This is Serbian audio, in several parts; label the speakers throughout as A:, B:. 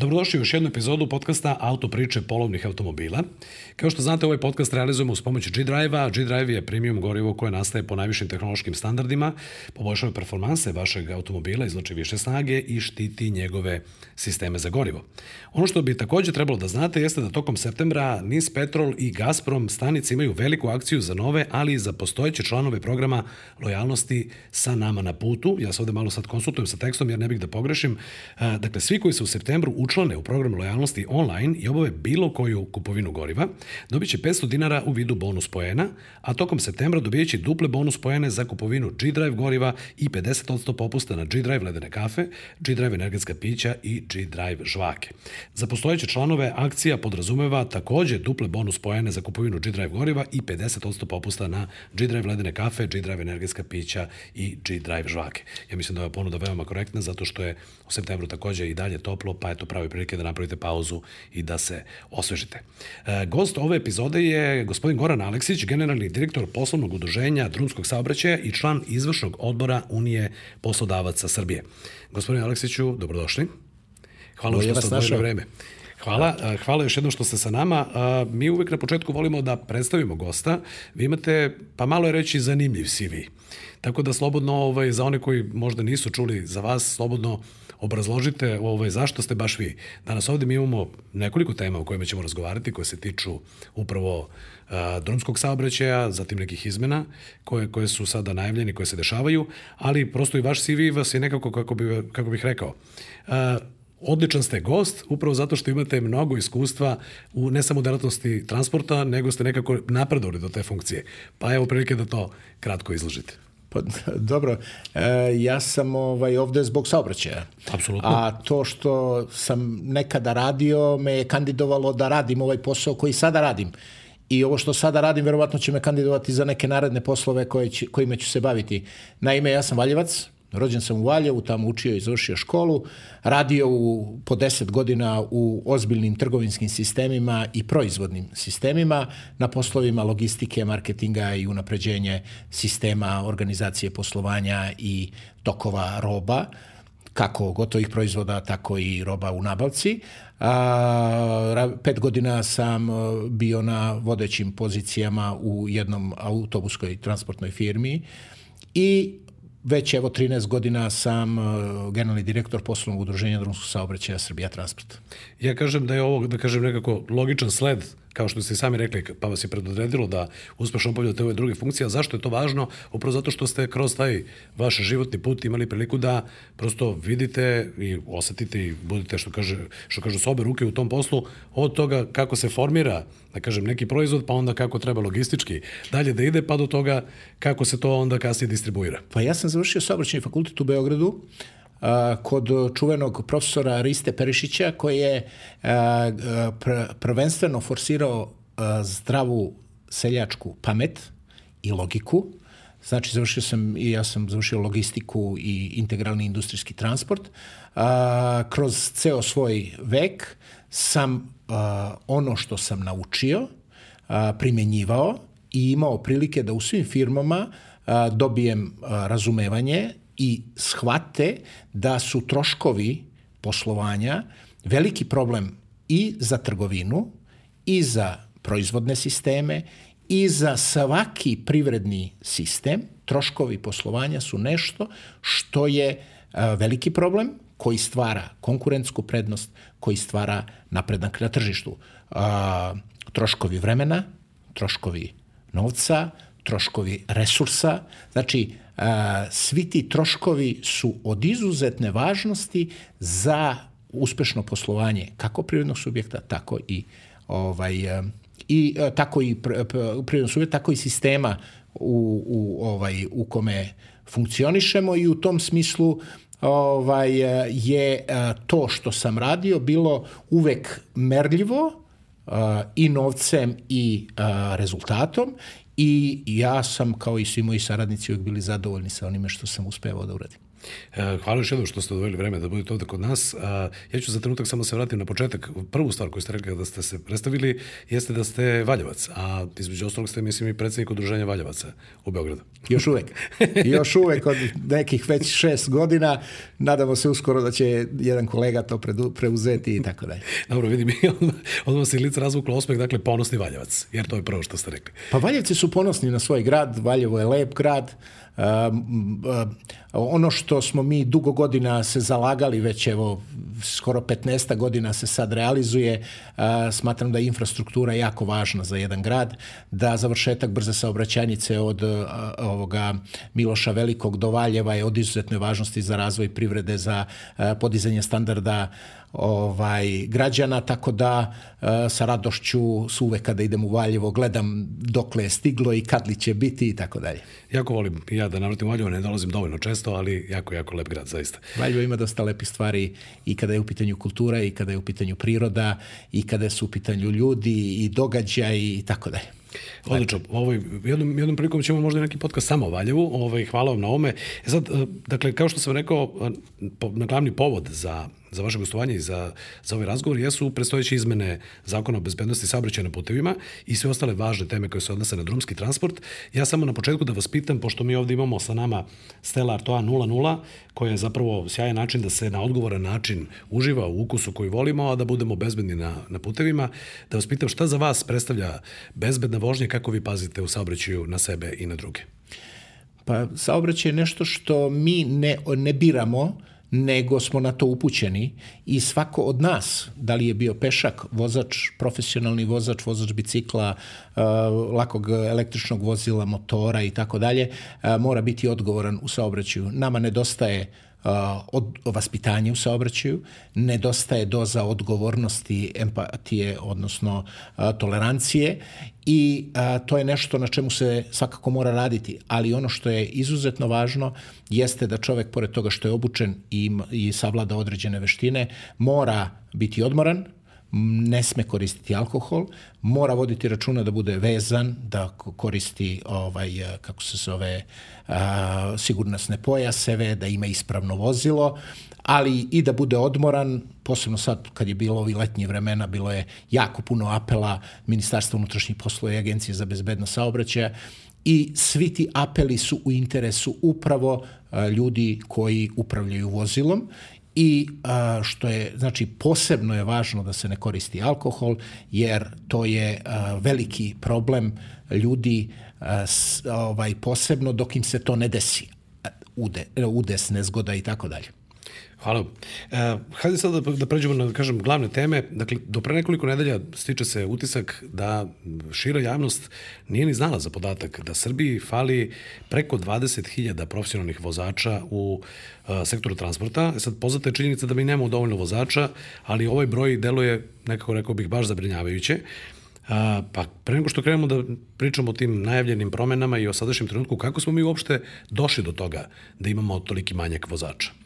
A: Dobrodošli u još jednu epizodu podcasta Auto priče polovnih automobila. Kao što znate, ovaj podcast realizujemo uz pomoć G-Drive-a. G-Drive je premium gorivo koje nastaje po najvišim tehnološkim standardima, poboljšava performanse vašeg automobila, izlači više snage i štiti njegove sisteme za gorivo. Ono što bi takođe trebalo da znate jeste da tokom septembra NIS Petrol i Gazprom stanice imaju veliku akciju za nove, ali i za postojeće članove programa lojalnosti sa nama na putu. Ja se ovde malo sad konsultujem sa tekstom jer ne bih da pogrešim. Dakle, svi koji se u septembru učlane u program lojalnosti online i obave bilo koju kupovinu goriva, dobit će 500 dinara u vidu bonus poena, a tokom septembra dobijeći duple bonus poene za kupovinu G-Drive goriva i 50% popusta na G-Drive ledene kafe, G-Drive energetska pića i G-Drive žvake. Za postojeće članove akcija podrazumeva takođe duple bonus poene za kupovinu G-Drive goriva i 50% popusta na G-Drive ledene kafe, G-Drive energetska pića i G-Drive žvake. Ja mislim da je ponuda veoma korektna zato što je u septembru takođe i dalje toplo, pa eto pravi prilike da napravite pauzu i da se osvežite. E, gost ove epizode je gospodin Goran Aleksić, generalni direktor poslovnog udruženja drumskog saobraćaja i član izvršnog odbora Unije poslodavaca Srbije. Gospodin Aleksiću, dobrodošli. Hvala vam što ste odvojili vreme. Hvala, e, hvala još jednom što ste sa nama. E, mi uvek na početku volimo da predstavimo gosta. Vi imate, pa malo je reći, zanimljiv CV. Tako da slobodno, ovaj, za one koji možda nisu čuli za vas, slobodno obrazložite ovaj, zašto ste baš vi. Danas ovde mi imamo nekoliko tema o kojima ćemo razgovarati, koje se tiču upravo a, drumskog saobraćaja, zatim nekih izmena koje, koje su sada najavljeni, koje se dešavaju, ali prosto i vaš CV vas je nekako, kako, bi, kako bih rekao, a, odličan ste gost, upravo zato što imate mnogo iskustva u ne samo delatnosti transporta, nego ste nekako napredovali do te funkcije. Pa evo prilike da to kratko izložite.
B: Pa, dobro, e, ja sam ovaj, ovde zbog saobraćaja.
A: Apsolutno.
B: A to što sam nekada radio me je kandidovalo da radim ovaj posao koji sada radim. I ovo što sada radim, verovatno će me kandidovati za neke naredne poslove koje će, kojima ću se baviti. Naime, ja sam Valjevac, Rođen sam u Valjevu, tamo učio i završio školu, radio u, po 10 godina u ozbiljnim trgovinskim sistemima i proizvodnim sistemima na poslovima logistike, marketinga i unapređenje sistema organizacije poslovanja i tokova roba kako gotovih proizvoda, tako i roba u nabavci. A, pet godina sam bio na vodećim pozicijama u jednom autobuskoj transportnoj firmi i već evo 13 godina sam uh, generalni direktor poslovnog udruženja drumskog saobraćaja Srbija Transport.
A: Ja kažem da je ovo, da kažem nekako logičan sled kao što ste sami rekli, pa vas je predodredilo da uspešno obavljate ove druge funkcije, a zašto je to važno? Upravo zato što ste kroz taj vaš životni put imali priliku da prosto vidite i osetite i budete, što, kaže, što kažu, s obe ruke u tom poslu, od toga kako se formira, da kažem, neki proizvod, pa onda kako treba logistički dalje da ide, pa do toga kako se to onda kasnije distribuira.
B: Pa ja sam završio saobraćeni fakultet u Beogradu, kod čuvenog profesora Riste Perišića koji je prvenstveno forsirao zdravu seljačku pamet i logiku. Znači, završio sam i ja sam završio logistiku i integralni industrijski transport. Kroz ceo svoj vek sam ono što sam naučio primenjivao i imao prilike da u svim firmama dobijem razumevanje i shvate da su troškovi poslovanja veliki problem i za trgovinu i za proizvodne sisteme i za svaki privredni sistem troškovi poslovanja su nešto što je veliki problem koji stvara konkurentsku prednost, koji stvara napredak na tržištu. Troškovi vremena, troškovi novca, troškovi resursa, znači svi ti troškovi su od izuzetne važnosti za uspešno poslovanje kako privrednog subjekta, tako i ovaj i tako i privrednog subjekta, tako i sistema u, u ovaj u kome funkcionišemo i u tom smislu ovaj je to što sam radio bilo uvek merljivo i novcem i rezultatom I ja sam, kao i svi moji saradnici, uvijek bili zadovoljni sa onime što sam uspevao da uradim.
A: E, hvala još jednom što ste odvojili vreme da budete ovde kod nas. Ja ću za trenutak samo se vratim na početak. Prvu stvar koju ste rekli da ste se predstavili jeste da ste Valjevac, a između ostalog ste, mislim, i predsednik udruženja Valjevaca u Beogradu.
B: Još uvek. Još uvek od nekih već šest godina. Nadamo se uskoro da će jedan kolega to preuzeti i tako dalje.
A: Dobro, vidim, odmah, odmah se lice razvuklo osmeh, dakle, ponosni Valjevac, jer to je prvo što ste rekli.
B: Pa Valjevci su ponosni na svoj grad, Valjevo je lep grad, ono što smo mi dugo godina se zalagali, već evo skoro 15 godina se sad realizuje, smatram da je infrastruktura jako važna za jedan grad, da završetak brze saobraćajnice od ovoga Miloša Velikog do Valjeva je od izuzetne važnosti za razvoj privrede, za podizanje standarda ovaj građana, tako da e, sa radošću su uvek kada idem u Valjevo gledam dokle je stiglo i kad li će biti i tako dalje.
A: Jako volim ja da navratim Valjevo, ne dolazim dovoljno često, ali jako, jako lep grad, zaista.
B: Valjevo ima dosta lepih stvari i kada je u pitanju kultura i kada je u pitanju priroda i kada su u pitanju ljudi i događaj i tako dalje.
A: Odlično. Ovaj, jednom, jednom prilikom ćemo možda neki podcast samo o Valjevu. Ovaj, hvala vam na ome. E sad, e, dakle, kao što sam rekao, na glavni povod za za vaše gostovanje i za, za ovaj razgovor jesu predstojeće izmene zakona o bezbednosti saobraćaja na putevima i sve ostale važne teme koje se odnose na drumski transport. Ja samo na početku da vas pitam, pošto mi ovde imamo sa nama Stella Artois 00, koja je zapravo sjajan način da se na odgovoran način uživa u ukusu koji volimo, a da budemo bezbedni na, na putevima, da vas pitam šta za vas predstavlja bezbedna vožnja, kako vi pazite u saobraćaju na sebe i na druge?
B: Pa saobraćaj je nešto što mi ne, ne biramo, nego smo na to upućeni i svako od nas, da li je bio pešak, vozač, profesionalni vozač, vozač bicikla, uh, lakog električnog vozila, motora i tako dalje, uh, mora biti odgovoran u saobraćaju. Nama nedostaje od vaspitanja u saobraćaju, nedostaje doza odgovornosti, empatije, odnosno tolerancije i to je nešto na čemu se svakako mora raditi. Ali ono što je izuzetno važno jeste da čovek, pored toga što je obučen i, i savlada određene veštine, mora biti odmoran, ne sme koristiti alkohol, mora voditi računa da bude vezan, da koristi ovaj kako se zove a, sigurnosne pojaseve, da ima ispravno vozilo, ali i da bude odmoran, posebno sad kad je bilo ovi letnji vremena, bilo je jako puno apela Ministarstva unutrašnjih poslova i Agencije za bezbednost saobraćaja i svi ti apeli su u interesu upravo ljudi koji upravljaju vozilom i a, što je, znači, posebno je važno da se ne koristi alkohol, jer to je a, veliki problem ljudi a, s, ovaj, posebno dok im se to ne desi, ude, udes, nezgoda i tako dalje.
A: Hvala. E, hajde sad da, da pređemo na, da kažem, glavne teme. Dakle, do pre nekoliko nedelja stiče se utisak da šira javnost nije ni znala za podatak da Srbiji fali preko 20.000 profesionalnih vozača u a, e, sektoru transporta. E sad, poznata je činjenica da mi nemamo dovoljno vozača, ali ovaj broj deluje, nekako rekao bih, baš zabrinjavajuće. A, pa pre nego što krenemo da pričamo o tim najavljenim promenama i o sadašnjem trenutku, kako smo mi uopšte došli do toga da imamo toliki manjak vozača?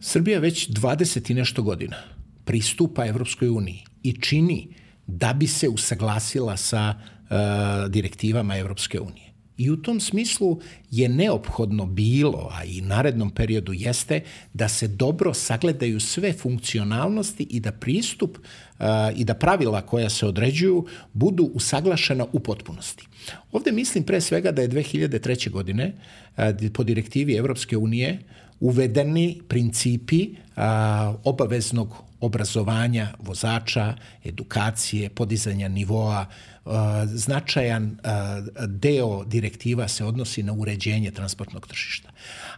B: Srbija već 20 i nešto godina pristupa Evropskoj uniji i čini da bi se usaglasila sa uh, direktivama Evropske unije. I u tom smislu je neophodno bilo, a i narednom periodu jeste, da se dobro sagledaju sve funkcionalnosti i da pristup uh, i da pravila koja se određuju budu usaglašena u potpunosti. Ovde mislim pre svega da je 2003. godine uh, po direktivi Evropske unije uvedeni principi a, obaveznog obrazovanja vozača, edukacije, podizanja nivoa značajan deo direktiva se odnosi na uređenje transportnog tržišta.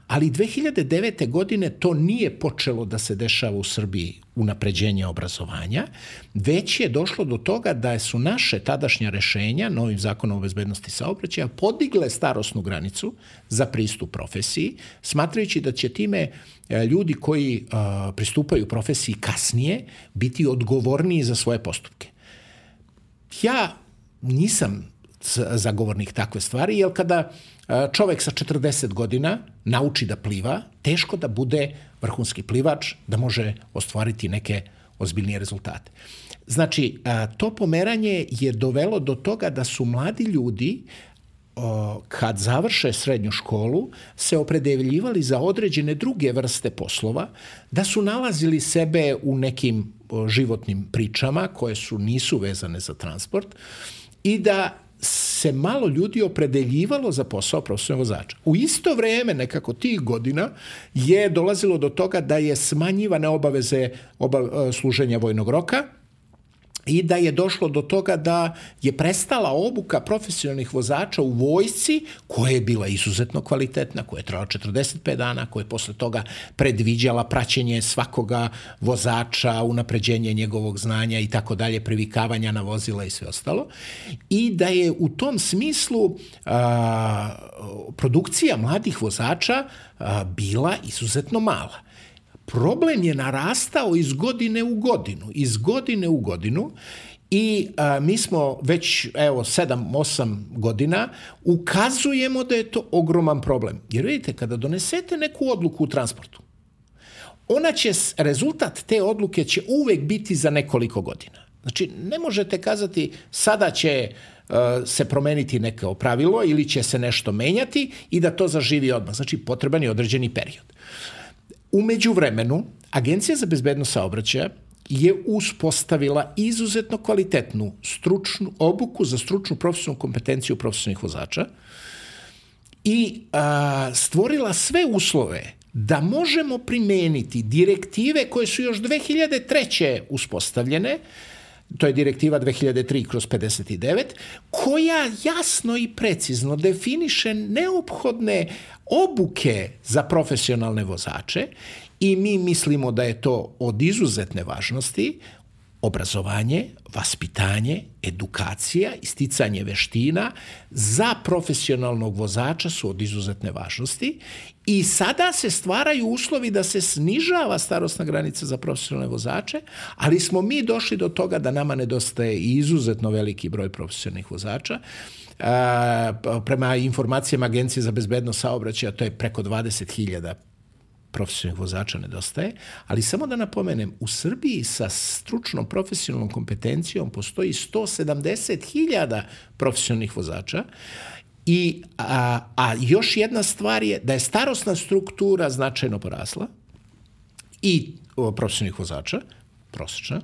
B: Ali 2009. godine to nije počelo da se dešava u Srbiji unapređenje obrazovanja, već je došlo do toga da su naše tadašnja rešenja novim zakonom o bezbednosti saobraćaja podigle starosnu granicu za pristup profesiji, smatrajući da će time e, ljudi koji pristupaju profesiji kasnije biti odgovorniji za svoje postupke. Ja nisam zagovornik takve stvari, jer kada e, čovek sa 40 godina nauči da pliva, teško da bude vrhunski plivač, da može ostvariti neke ozbiljnije rezultate. Znači, e, to pomeranje je dovelo do toga da su mladi ljudi kad završe srednju školu se opredeljivali za određene druge vrste poslova, da su nalazili sebe u nekim životnim pričama koje su nisu vezane za transport i da se malo ljudi opredeljivalo za posao profesionalnog vozača. U isto vreme, nekako tih godina, je dolazilo do toga da je smanjivane obaveze oba, služenja vojnog roka, i da je došlo do toga da je prestala obuka profesionalnih vozača u vojsci koja je bila izuzetno kvalitetna, koja je trajala 45 dana, koja je posle toga predviđala praćenje svakoga vozača, unapređenje njegovog znanja i tako dalje, privikavanja na vozila i sve ostalo. I da je u tom smislu a, produkcija mladih vozača a, bila izuzetno mala problem je narastao iz godine u godinu, iz godine u godinu i a, mi smo već, evo, 7-8 godina ukazujemo da je to ogroman problem. Jer vidite, kada donesete neku odluku u transportu, ona će, rezultat te odluke će uvek biti za nekoliko godina. Znači, ne možete kazati sada će uh, se promeniti neko pravilo ili će se nešto menjati i da to zaživi odmah. Znači, potreban je određeni period. Umeđu vremenu, Agencija za bezbednost saobraćaja je uspostavila izuzetno kvalitetnu stručnu obuku za stručnu profesionalnu kompetenciju profesionalnih vozača i a, stvorila sve uslove da možemo primeniti direktive koje su još 2003. uspostavljene, to je direktiva 2003 kroz 59, koja jasno i precizno definiše neophodne obuke za profesionalne vozače i mi mislimo da je to od izuzetne važnosti obrazovanje, vaspitanje, edukacija, isticanje veština za profesionalnog vozača su od izuzetne važnosti i sada se stvaraju uslovi da se snižava starostna granica za profesionalne vozače, ali smo mi došli do toga da nama nedostaje izuzetno veliki broj profesionalnih vozača. A, prema informacijama Agencije za bezbednost saobraćaja to je preko 20.000 profesionalnih vozača nedostaje, ali samo da napomenem, u Srbiji sa stručnom profesionalnom kompetencijom postoji 170.000 profesionalnih vozača i, a, a još jedna stvar je da je starostna struktura značajno porasla i profesionalnih vozača, prosječna,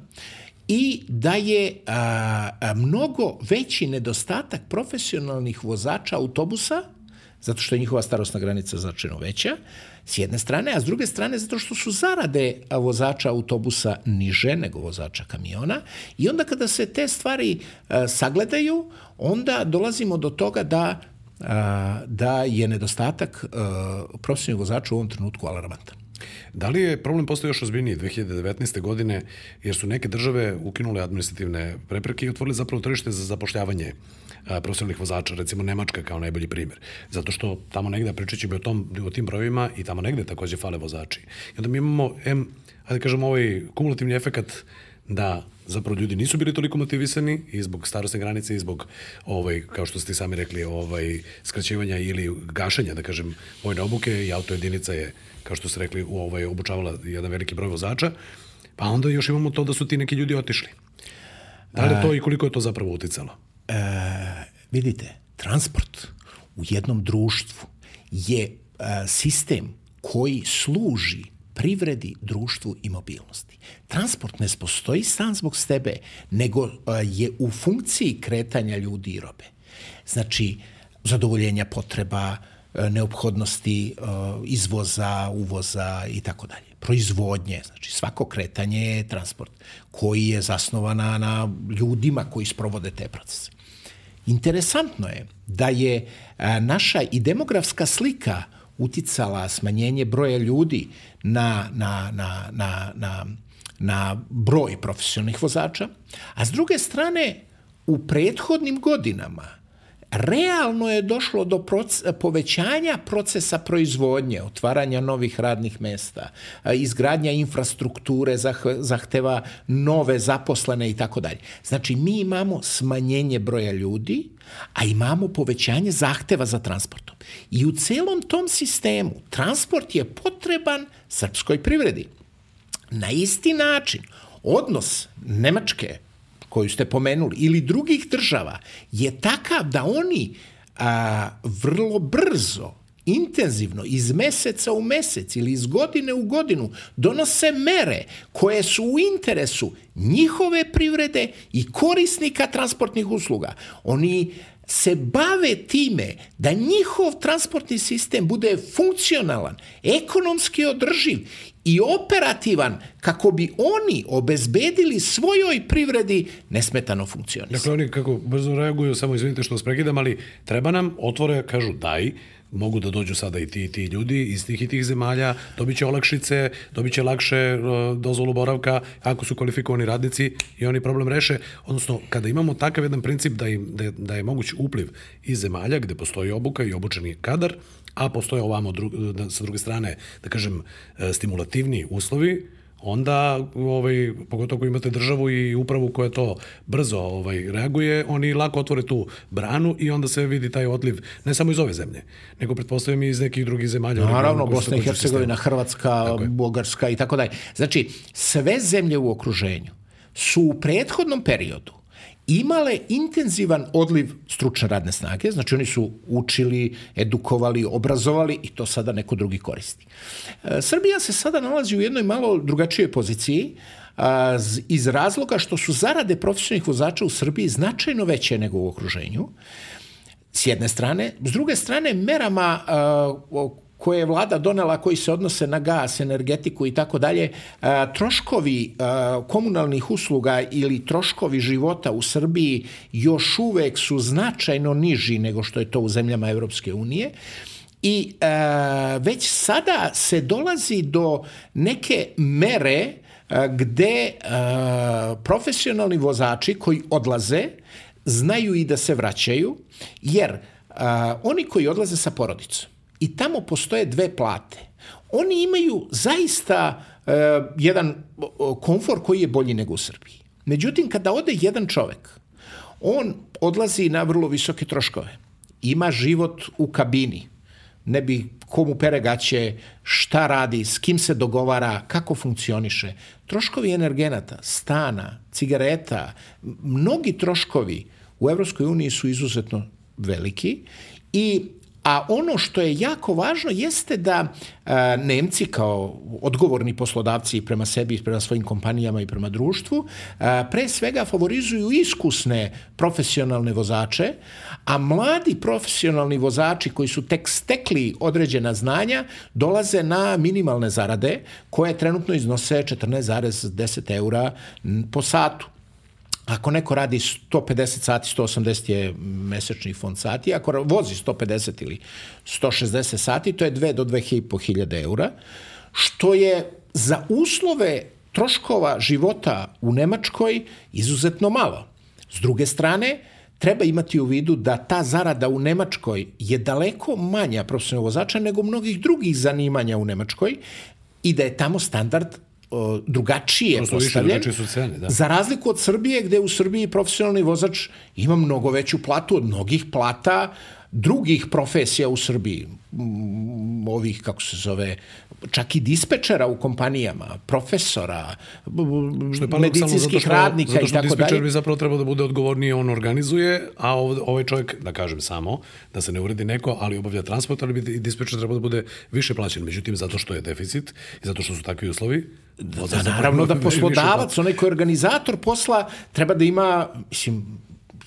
B: i da je a, a, mnogo veći nedostatak profesionalnih vozača autobusa, zato što je njihova starostna granica značajno veća, s jedne strane, a s druge strane zato što su zarade vozača autobusa niže nego vozača kamiona i onda kada se te stvari sagledaju, onda dolazimo do toga da da je nedostatak profesionalnih vozača u ovom trenutku alarmantan.
A: Da li je problem postao još ozbiljniji 2019. godine, jer su neke države ukinule administrativne prepreke i otvorile zapravo tržište za zapošljavanje profesionalnih vozača, recimo Nemačka kao najbolji primer. Zato što tamo negde, pričat ćemo o, tom, o tim brojima, i tamo negde takođe fale vozači. I onda mi imamo, em, ajde kažemo, ovaj kumulativni efekat da zapravo ljudi nisu bili toliko motivisani i zbog starostne granice i zbog ovaj kao što ste sami rekli ovaj skraćivanja ili gašenja da kažem vojne obuke i auto jedinica je kao što ste rekli u ovaj obučavala jedan veliki broj vozača pa onda još imamo to da su ti neki ljudi otišli da li to i koliko je to zapravo uticalo
B: e, vidite transport u jednom društvu je e, sistem koji služi privredi, društvu i mobilnosti. Transport ne postoji sam zbog sebe, nego je u funkciji kretanja ljudi i robe. Znači, zadovoljenja potreba, neophodnosti izvoza, uvoza i tako dalje. Proizvodnje, znači svako kretanje je transport koji je zasnovana na ljudima koji sprovode te procese. Interesantno je da je naša i demografska slika uticala smanjenje broja ljudi na, na, na, na, na, na broj profesionalnih vozača, a s druge strane u prethodnim godinama realno je došlo do povećanja procesa proizvodnje, otvaranja novih radnih mesta, izgradnja infrastrukture zahteva nove zaposlene i tako dalje. Znači, mi imamo smanjenje broja ljudi, a imamo povećanje zahteva za transportom. I u celom tom sistemu transport je potreban srpskoj privredi. Na isti način, odnos Nemačke, koju ste pomenuli, ili drugih država, je takav da oni a, vrlo brzo intenzivno iz meseca u mesec ili iz godine u godinu donose mere koje su u interesu njihove privrede i korisnika transportnih usluga. Oni se bave time da njihov transportni sistem bude funkcionalan, ekonomski održiv i operativan kako bi oni obezbedili svojoj privredi nesmetano funkcionisanje.
A: Dakle, oni kako brzo reaguju, samo izvinite što vas prekidam, ali treba nam, otvore, kažu daj, mogu da dođu sada i ti i ti ljudi iz tih i tih zemalja, dobit će olakšice, dobit će lakše uh, dozvolu boravka ako su kvalifikovani radnici i oni problem reše. Odnosno, kada imamo takav jedan princip da, im, da, je, da je moguć upliv iz zemalja gde postoji obuka i obučeni kadar, a postoje ovamo dru, da, sa druge strane, da kažem, e, stimulativni uslovi, onda ovaj pogotovo ako imate državu i upravu koja to brzo ovaj reaguje, oni lako otvore tu branu i onda se vidi taj odliv ne samo iz ove zemlje, nego pretpostavljam i iz nekih drugih zemalja.
B: Naravno, Bosna i Hercegovina, Hrvatska, Bugarska i tako dalje. Znači, sve zemlje u okruženju su u prethodnom periodu imale intenzivan odliv stručne radne snage, znači oni su učili, edukovali, obrazovali i to sada neko drugi koristi. E, Srbija se sada nalazi u jednoj malo drugačijoj poziciji, iz razloga što su zarade profesionalnih vozača u Srbiji značajno veće nego u okruženju, s jedne strane. S druge strane, merama koje je vlada donela koji se odnose na gas, energetiku i tako dalje, troškovi komunalnih usluga ili troškovi života u Srbiji još uvek su značajno niži nego što je to u zemljama Evropske unije. I e, već sada se dolazi do neke mere e, gde e, profesionalni vozači koji odlaze znaju i da se vraćaju, jer e, oni koji odlaze sa porodicom, i tamo postoje dve plate. Oni imaju zaista uh, jedan komfor koji je bolji nego u Srbiji. Međutim, kada ode jedan čovek, on odlazi na vrlo visoke troškove. Ima život u kabini. Ne bi komu pere gaće, šta radi, s kim se dogovara, kako funkcioniše. Troškovi energenata, stana, cigareta, mnogi troškovi u Evropskoj uniji su izuzetno veliki i A ono što je jako važno jeste da a, Nemci kao odgovorni poslodavci prema sebi, prema svojim kompanijama i prema društvu, a, pre svega favorizuju iskusne profesionalne vozače, a mladi profesionalni vozači koji su tek stekli određena znanja dolaze na minimalne zarade koje trenutno iznose 14,10 eura po satu. Ako neko radi 150 sati, 180 je mesečni fond sati, ako vozi 150 ili 160 sati, to je 2 do 2,5 hiljada eura, što je za uslove troškova života u Nemačkoj izuzetno malo. S druge strane, treba imati u vidu da ta zarada u Nemačkoj je daleko manja profesionalnog vozača nego mnogih drugih zanimanja u Nemačkoj i da je tamo standard o, drugačije
A: Prosto
B: postavljen.
A: Više, su cene, da.
B: Za razliku od Srbije, gde u Srbiji profesionalni vozač ima mnogo veću platu od mnogih plata drugih profesija u Srbiji, ovih, kako se zove, čak i dispečera u kompanijama, profesora, što je medicinskih
A: što,
B: radnika
A: zato što
B: i tako dalje.
A: dispečer bi zapravo trebao da bude odgovorniji, on organizuje, a ovaj čovjek, da kažem samo, da se ne uredi neko, ali obavlja transport, ali bi dispečer trebao da bude više plaćen. Međutim, zato što je deficit i zato što su takvi uslovi,
B: da, da naravno da poslodavac, onaj koji je organizator posla, treba da ima, mislim,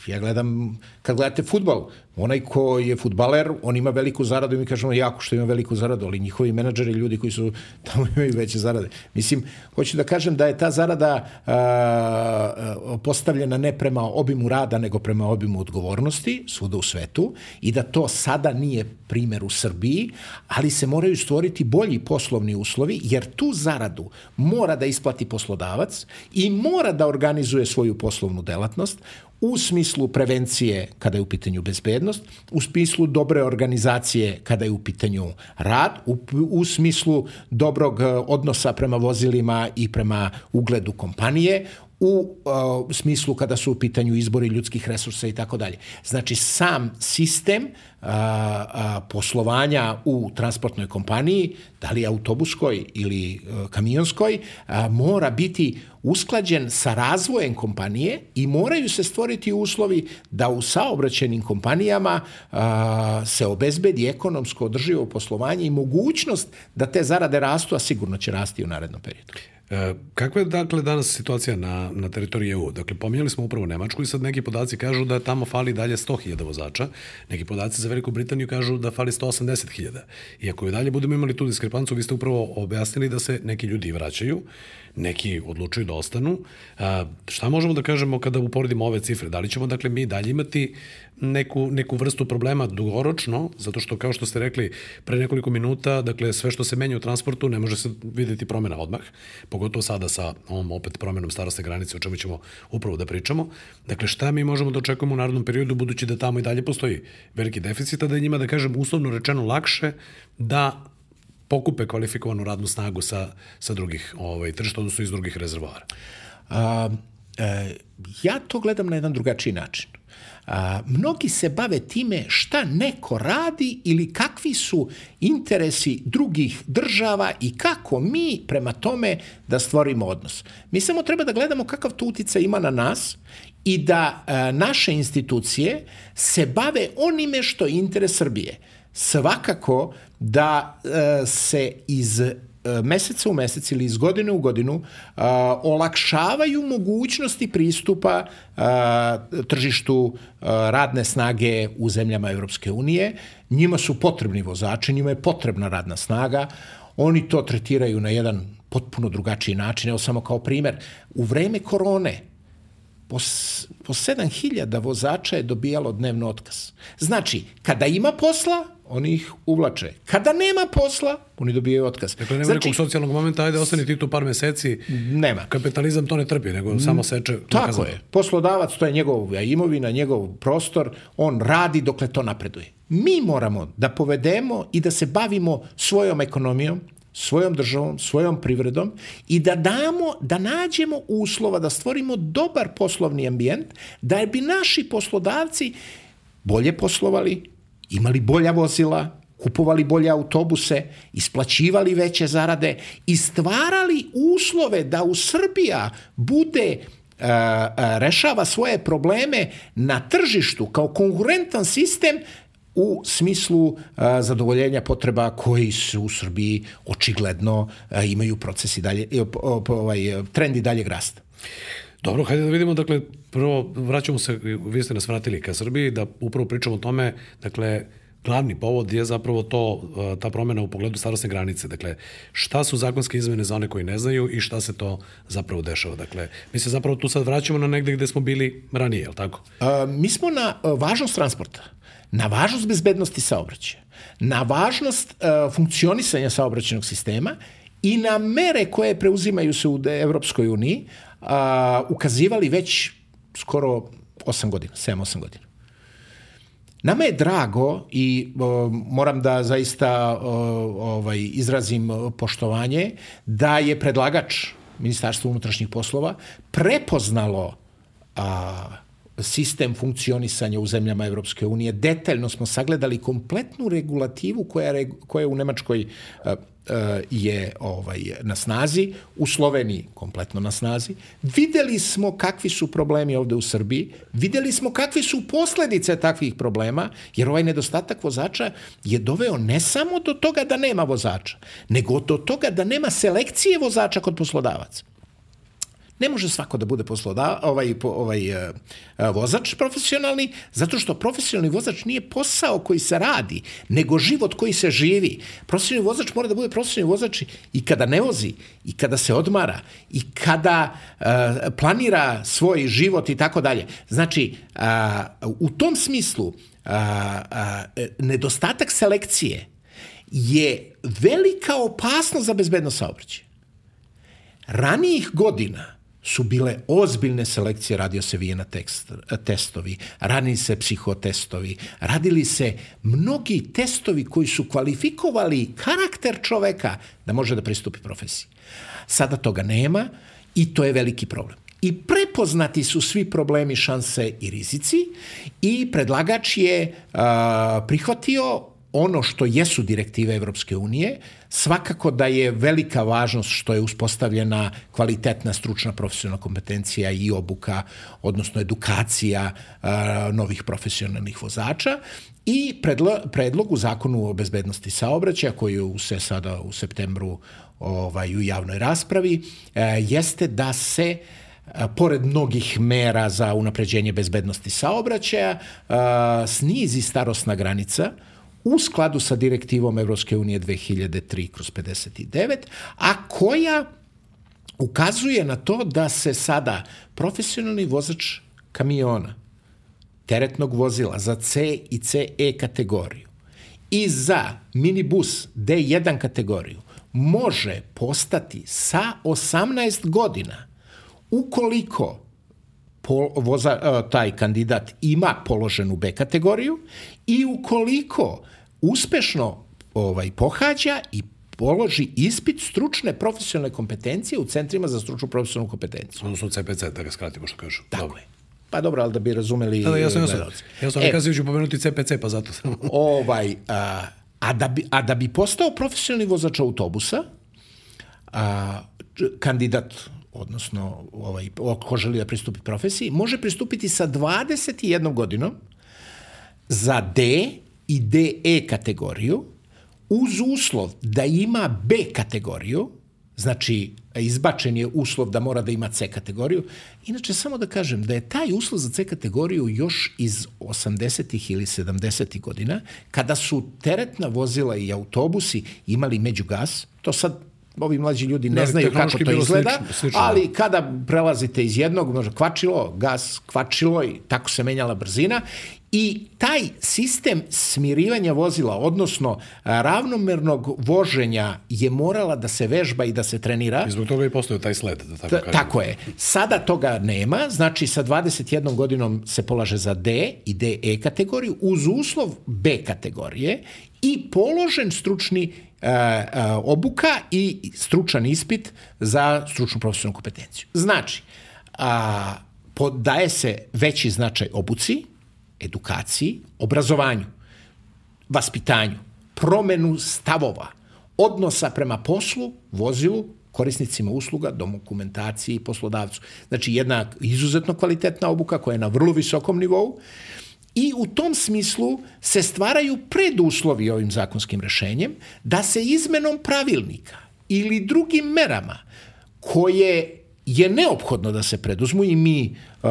B: ja gledam, kad gledate futbol, onaj ko je futbaler, on ima veliku zaradu i mi kažemo jako što ima veliku zaradu, ali njihovi menadžeri, ljudi koji su tamo imaju veće zarade. Mislim, hoću da kažem da je ta zarada a, postavljena ne prema obimu rada, nego prema obimu odgovornosti svuda u svetu i da to sada nije primer u Srbiji, ali se moraju stvoriti bolji poslovni uslovi, jer tu zaradu mora da isplati poslodavac i mora da organizuje svoju poslovnu delatnost u smislu prevencije kada je u pitanju bezbednost, u smislu dobre organizacije kada je u pitanju rad, u, u smislu dobrog e, odnosa prema vozilima i prema ugledu kompanije, u uh, smislu kada su u pitanju izbori ljudskih resursa i tako dalje. Znači, sam sistem uh, uh, poslovanja u transportnoj kompaniji, da li autobuskoj ili uh, kamionskoj, uh, mora biti usklađen sa razvojem kompanije i moraju se stvoriti uslovi da u saobraćenim kompanijama uh, se obezbedi ekonomsko održivo poslovanje i mogućnost da te zarade rastu, a sigurno će rasti u narednom periodu.
A: E, kakva je dakle danas situacija na, na teritoriji EU? Dakle, pominjali smo upravo Nemačku i sad neki podaci kažu da tamo fali dalje 100.000 vozača, neki podaci za Veliku Britaniju kažu da fali 180.000. I ako i dalje budemo imali tu diskrepancu, vi ste upravo objasnili da se neki ljudi vraćaju, neki odlučuju da ostanu. A, šta možemo da kažemo kada uporedimo ove cifre? Da li ćemo, dakle, mi dalje imati neku, neku vrstu problema dugoročno, zato što, kao što ste rekli pre nekoliko minuta, dakle, sve što se menja u transportu ne može se videti promena odmah, pogotovo sada sa ovom opet promenom starostne granice, o čemu ćemo upravo da pričamo. Dakle, šta mi možemo da očekujemo u narodnom periodu, budući da tamo i dalje postoji veliki deficit, a da je njima, da kažem, uslovno rečeno lakše da pokupe kvalifikovanu radnu snagu sa, sa drugih ovaj, tržišta, odnosno iz drugih rezervoara?
B: A, e, ja to gledam na jedan drugačiji način. A, mnogi se bave time šta neko radi ili kakvi su interesi drugih država i kako mi prema tome da stvorimo odnos. Mi samo treba da gledamo kakav to utica ima na nas i da a, naše institucije se bave onime što je interes Srbije. Svakako da e, se iz meseca u mesec ili iz godine u godinu a, olakšavaju mogućnosti pristupa a, tržištu a, radne snage u zemljama Evropske unije. Njima su potrebni vozači, njima je potrebna radna snaga. Oni to tretiraju na jedan potpuno drugačiji način. Evo samo kao primer, u vreme korone po, po 7000 vozača je dobijalo dnevno otkaz. Znači, kada ima posla, oni ih uvlače. Kada nema posla, oni dobijaju otkaz.
A: Dakle, nema
B: znači,
A: nekog socijalnog momenta, ajde, ostani ti tu par meseci.
B: Nema.
A: Kapitalizam to ne trpi, nego samo seče.
B: Tako
A: nakazano.
B: je. Poslodavac, to je njegova imovina, njegov prostor, on radi dokle to napreduje. Mi moramo da povedemo i da se bavimo svojom ekonomijom, svojom državom, svojom privredom i da damo, da nađemo uslova, da stvorimo dobar poslovni ambijent, da bi naši poslodavci bolje poslovali, imali bolja vozila, kupovali bolje autobuse, isplaćivali veće zarade i stvarali uslove da u Srbija bude uh, rešava svoje probleme na tržištu kao konkurentan sistem u smislu uh, zadovoljenja potreba koji su u Srbiji očigledno imaju procesi dalje, ovaj, trendi daljeg rasta.
A: Dobro, hajde da vidimo, dakle, prvo vraćamo se, vi ste nas vratili ka Srbiji, da upravo pričamo o tome, dakle, glavni povod je zapravo to, ta promena u pogledu starostne granice. Dakle, šta su zakonske izmene za one koji ne znaju i šta se to zapravo dešava? Dakle, mi se zapravo tu sad vraćamo na negde gde smo bili ranije, je li tako?
B: A, mi smo na važnost transporta, na važnost bezbednosti saobraćaja, na važnost uh, funkcionisanja saobraćenog sistema i na mere koje preuzimaju se u Evropskoj uniji, a, ukazivali već skoro 8 godina, 7-8 godina. Nama je drago i o, moram da zaista o, ovaj izrazim poštovanje da je predlagač Ministarstva unutrašnjih poslova prepoznalo a, sistem funkcionisanja u zemljama Evropske unije. Detaljno smo sagledali kompletnu regulativu koja, koja u Nemačkoj E, je ovaj na snazi, u Sloveniji kompletno na snazi. Videli smo kakvi su problemi ovde u Srbiji, videli smo kakve su posledice takvih problema, jer ovaj nedostatak vozača je doveo ne samo do toga da nema vozača, nego do toga da nema selekcije vozača kod poslodavaca. Ne može svako da bude posloda, ovaj, ovaj uh, vozač profesionalni, zato što profesionalni vozač nije posao koji se radi, nego život koji se živi. Profesionalni vozač mora da bude profesionalni vozač i kada ne vozi, i kada se odmara, i kada uh, planira svoj život i tako dalje. Znači, uh, u tom smislu, uh, uh, nedostatak selekcije je velika opasnost za bezbednost saobraćaja. Ranijih godina su bile ozbiljne selekcije, radio se vijena tekst, testovi, radili se psihotestovi, radili se mnogi testovi koji su kvalifikovali karakter čoveka da može da pristupi profesiji. Sada toga nema i to je veliki problem. i prepoznati su svi problemi, šanse i rizici i predlagač je a, prihvatio ono što jesu direktive Evropske unije, svakako da je velika važnost što je uspostavljena kvalitetna stručna profesionalna kompetencija i obuka, odnosno edukacija novih profesionalnih vozača i predlo, predlog u zakonu o bezbednosti saobraćaja koji se sada u septembru ovaj, u javnoj raspravi, a, jeste da se pored mnogih mera za unapređenje bezbednosti saobraćaja, snizi starosna granica u skladu sa direktivom Evropske unije 2003 kroz 59, a koja ukazuje na to da se sada profesionalni vozač kamiona, teretnog vozila za C i CE kategoriju i za minibus D1 kategoriju može postati sa 18 godina ukoliko pol, voza, e, taj kandidat ima položenu B kategoriju i ukoliko uspešno ovaj pohađa i položi ispit stručne profesionalne kompetencije u centrima za stručnu profesionalnu kompetenciju.
A: Odnosno CPC, da ga skratimo što kažu.
B: Tako dobro. je. Pa dobro, ali da bi razumeli...
A: Da, da, jasno, jasno. Ja sam e, ću pomenuti CPC, pa zato sam...
B: ovaj, a, a, da bi, a da bi postao profesionalni vozač autobusa, a, kandidat odnosno ovaj, ko želi da pristupi profesiji, može pristupiti sa 21 godinom za D i DE kategoriju, uz uslov da ima B kategoriju, znači izbačen je uslov da mora da ima C kategoriju. Inače, samo da kažem da je taj uslov za C kategoriju još iz 80. ili 70. godina, kada su teretna vozila i autobusi imali međugas, to sad ovi mlađi ljudi ne da, znaju kako to izgleda, slično, slično, ali kada prelazite iz jednog, može kvačilo, gas, kvačilo i tako se menjala brzina I taj sistem smirivanja vozila, odnosno ravnomernog voženja je morala da se vežba i da se trenira.
A: I zbog toga i postoje taj sled, da tako kažem.
B: Tako je. Sada toga nema, znači sa 21 godinom se polaže za D i DE kategoriju uz uslov B kategorije i položen stručni uh, uh, obuka i stručan ispit za stručnu profesionalnu kompetenciju. Znači, a, daje se veći značaj obuci, edukaciji, obrazovanju, vaspitanju, promenu stavova, odnosa prema poslu, vozilu, korisnicima usluga, dokumentaciji i poslodavcu. Znači jedna izuzetno kvalitetna obuka koja je na vrlo visokom nivou i u tom smislu se stvaraju preduslovi ovim zakonskim rešenjem da se izmenom pravilnika ili drugim merama koje je neophodno da se preduzmu i mi uh,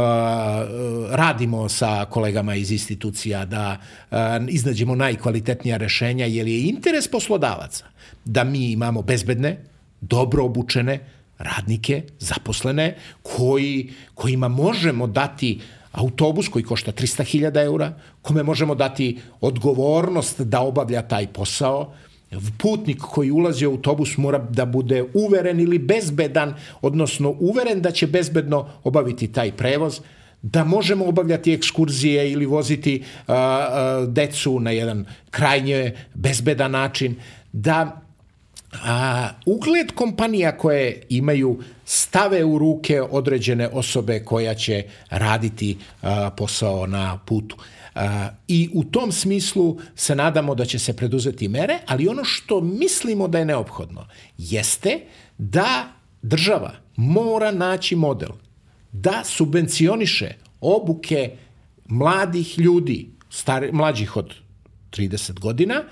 B: radimo sa kolegama iz institucija da uh, iznađemo najkvalitetnija rešenja jer je interes poslodavaca da mi imamo bezbedne, dobro obučene radnike, zaposlene, koji, kojima možemo dati autobus koji košta 300.000 eura, kome možemo dati odgovornost da obavlja taj posao, Putnik koji ulazi u autobus mora da bude uveren ili bezbedan, odnosno uveren da će bezbedno obaviti taj prevoz, da možemo obavljati ekskurzije ili voziti a, a, decu na jedan krajnje bezbedan način, da a, ugled kompanija koje imaju stave u ruke određene osobe koja će raditi a, posao na putu. I u tom smislu se nadamo da će se preduzeti mere, ali ono što mislimo da je neophodno jeste da država mora naći model da subvencioniše obuke mladih ljudi, stari, mlađih od 30 godina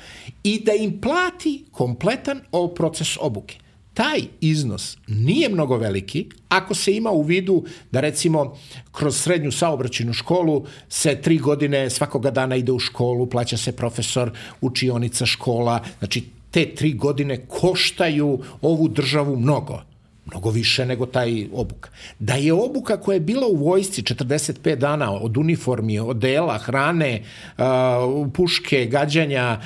B: i da im plati kompletan proces obuke taj iznos nije mnogo veliki ako se ima u vidu da recimo kroz srednju saobraćenu školu se tri godine svakoga dana ide u školu, plaća se profesor, učionica škola, znači te tri godine koštaju ovu državu mnogo mnogo više nego taj obuka. Da je obuka koja je bila u vojsci 45 dana od uniformi, od dela, hrane, puške, gađanja,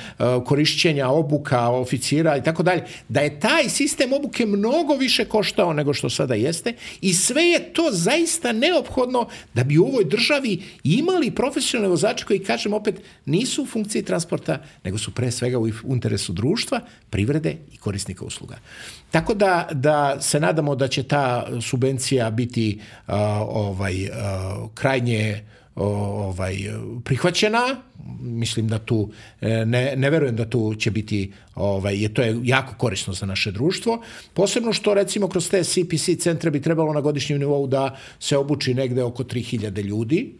B: korišćenja obuka, oficira i tako dalje, da je taj sistem obuke mnogo više koštao nego što sada jeste i sve je to zaista neophodno da bi u ovoj državi imali profesionalne vozače koji, kažem opet, nisu u funkciji transporta, nego su pre svega u interesu društva, privrede i korisnika usluga. Tako da, da se nadam nadamo da će ta subvencija biti uh, ovaj uh, krajnje ovaj prihvaćena. Mislim da tu e, ne, ne verujem da tu će biti ovaj je to je jako korisno za naše društvo. Posebno što recimo kroz te CPC centre bi trebalo na godišnjem nivou da se obuči negde oko 3000 ljudi.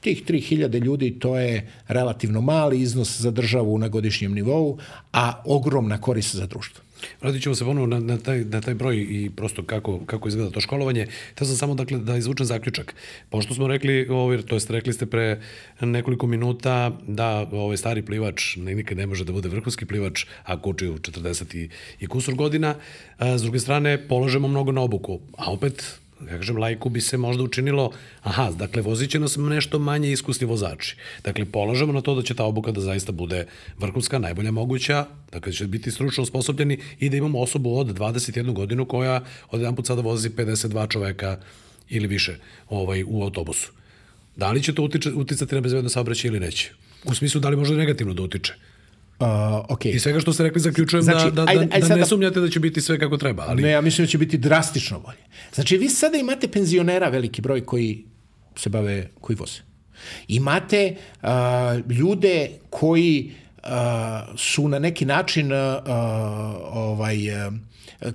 B: Tih 3000 ljudi to je relativno mali iznos za državu na godišnjem nivou a ogromna korist za društvo
A: Vratit ćemo se ponovo na, na, taj, na taj broj i prosto kako, kako izgleda to školovanje. Te sam samo dakle, da izvučem zaključak. Pošto smo rekli, ovaj, to jest rekli ste pre nekoliko minuta da ovaj stari plivač nikad ne može da bude vrhunski plivač ako uči u 40 i, i kusur godina. A, s druge strane, polažemo mnogo na obuku, a opet ja kažem, lajku bi se možda učinilo, aha, dakle, vozit će nas nešto manje iskusni vozači. Dakle, polažemo na to da će ta obuka da zaista bude vrhunska, najbolja moguća, dakle, će biti stručno osposobljeni i da imamo osobu od 21 godinu koja od jedan put sada vozi 52 čoveka ili više ovaj, u autobusu. Da li će to utiče, uticati na bezbedno saobraćaj ili neće? U smislu, da li može negativno da utiče?
B: Uh, okay.
A: I svega što ste rekli zaključujem znači, da, da, ajde, ajde da ne sumnjate da će biti sve kako treba. Ali...
B: Ne, ja mislim da će biti drastično bolje. Znači, vi sada imate penzionera veliki broj koji se bave, koji voze. Imate uh, ljude koji uh, su na neki način uh, ovaj, uh,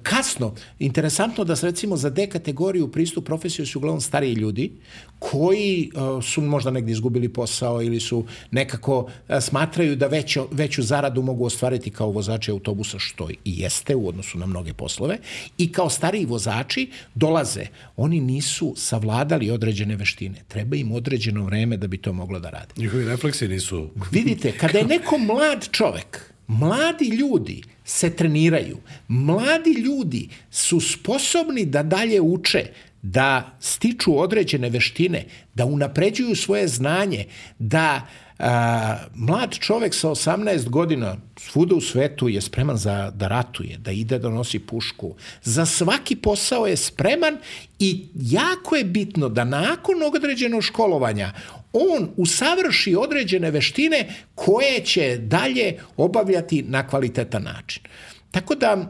B: kasno. Interesantno da recimo za D kategoriju pristup profesiju su uglavnom stariji ljudi koji uh, su možda negdje izgubili posao ili su nekako uh, smatraju da većo, veću zaradu mogu ostvariti kao vozači autobusa, što i jeste u odnosu na mnoge poslove, i kao stariji vozači dolaze. Oni nisu savladali određene veštine. Treba im određeno vreme da bi to moglo da rade.
A: Njihovi refleksi nisu...
B: Vidite, kada je neko mlad čovek, mladi ljudi se treniraju. Mladi ljudi su sposobni da dalje uče, da stiču određene veštine, da unapređuju svoje znanje, da a, mlad čovek sa 18 godina svuda u svetu je spreman za da ratuje, da ide da nosi pušku. Za svaki posao je spreman i jako je bitno da nakon određenog školovanja on usavrši određene veštine koje će dalje obavljati na kvalitetan način. Tako da e,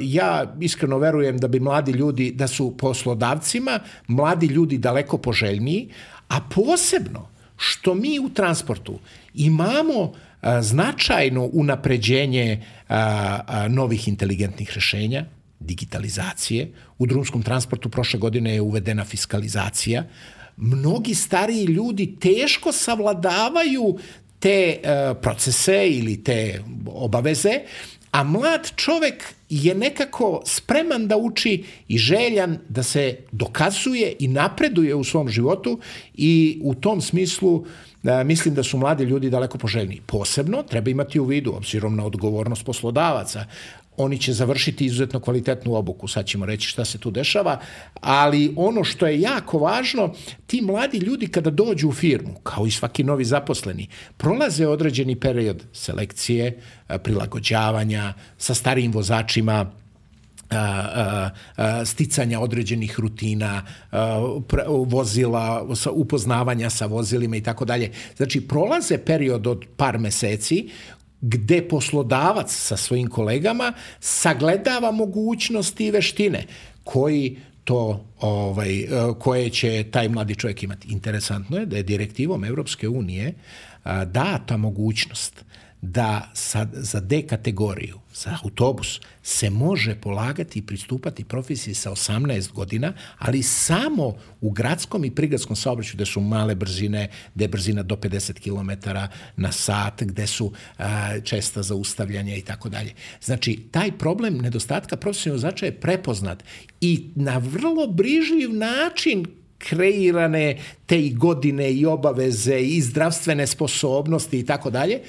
B: ja iskreno verujem da bi mladi ljudi, da su poslodavcima mladi ljudi daleko poželjniji, a posebno što mi u transportu imamo e, značajno unapređenje e, novih inteligentnih rešenja, digitalizacije. U drumskom transportu prošle godine je uvedena fiskalizacija, mnogi stariji ljudi teško savladavaju te uh, procese ili te obaveze, a mlad čovek je nekako spreman da uči i željan da se dokazuje i napreduje u svom životu i u tom smislu uh, mislim da su mladi ljudi daleko poželjniji. Posebno treba imati u vidu, obzirom na odgovornost poslodavaca, oni će završiti izuzetno kvalitetnu obuku, sad ćemo reći šta se tu dešava, ali ono što je jako važno, ti mladi ljudi kada dođu u firmu, kao i svaki novi zaposleni, prolaze određeni period selekcije, prilagođavanja sa starijim vozačima, sticanja određenih rutina, vozila, upoznavanja sa vozilima i tako dalje. Znači, prolaze period od par meseci gde poslodavac sa svojim kolegama sagledava mogućnosti i veštine koji to ovaj e, koje će taj mladi čovjek imati. Interesantno je da je direktivom Evropske unije data mogućnost da sad, za D kategoriju, za autobus, se može polagati i pristupati profesiji sa 18 godina, ali samo u gradskom i prigradskom saobraćaju gde su male brzine, gde je brzina do 50 km na sat, gde su a, česta zaustavljanja i tako dalje. Znači, taj problem nedostatka profesionalnog značaja je prepoznat i na vrlo brižljiv način kreirane te i godine i obaveze i zdravstvene sposobnosti i tako dalje.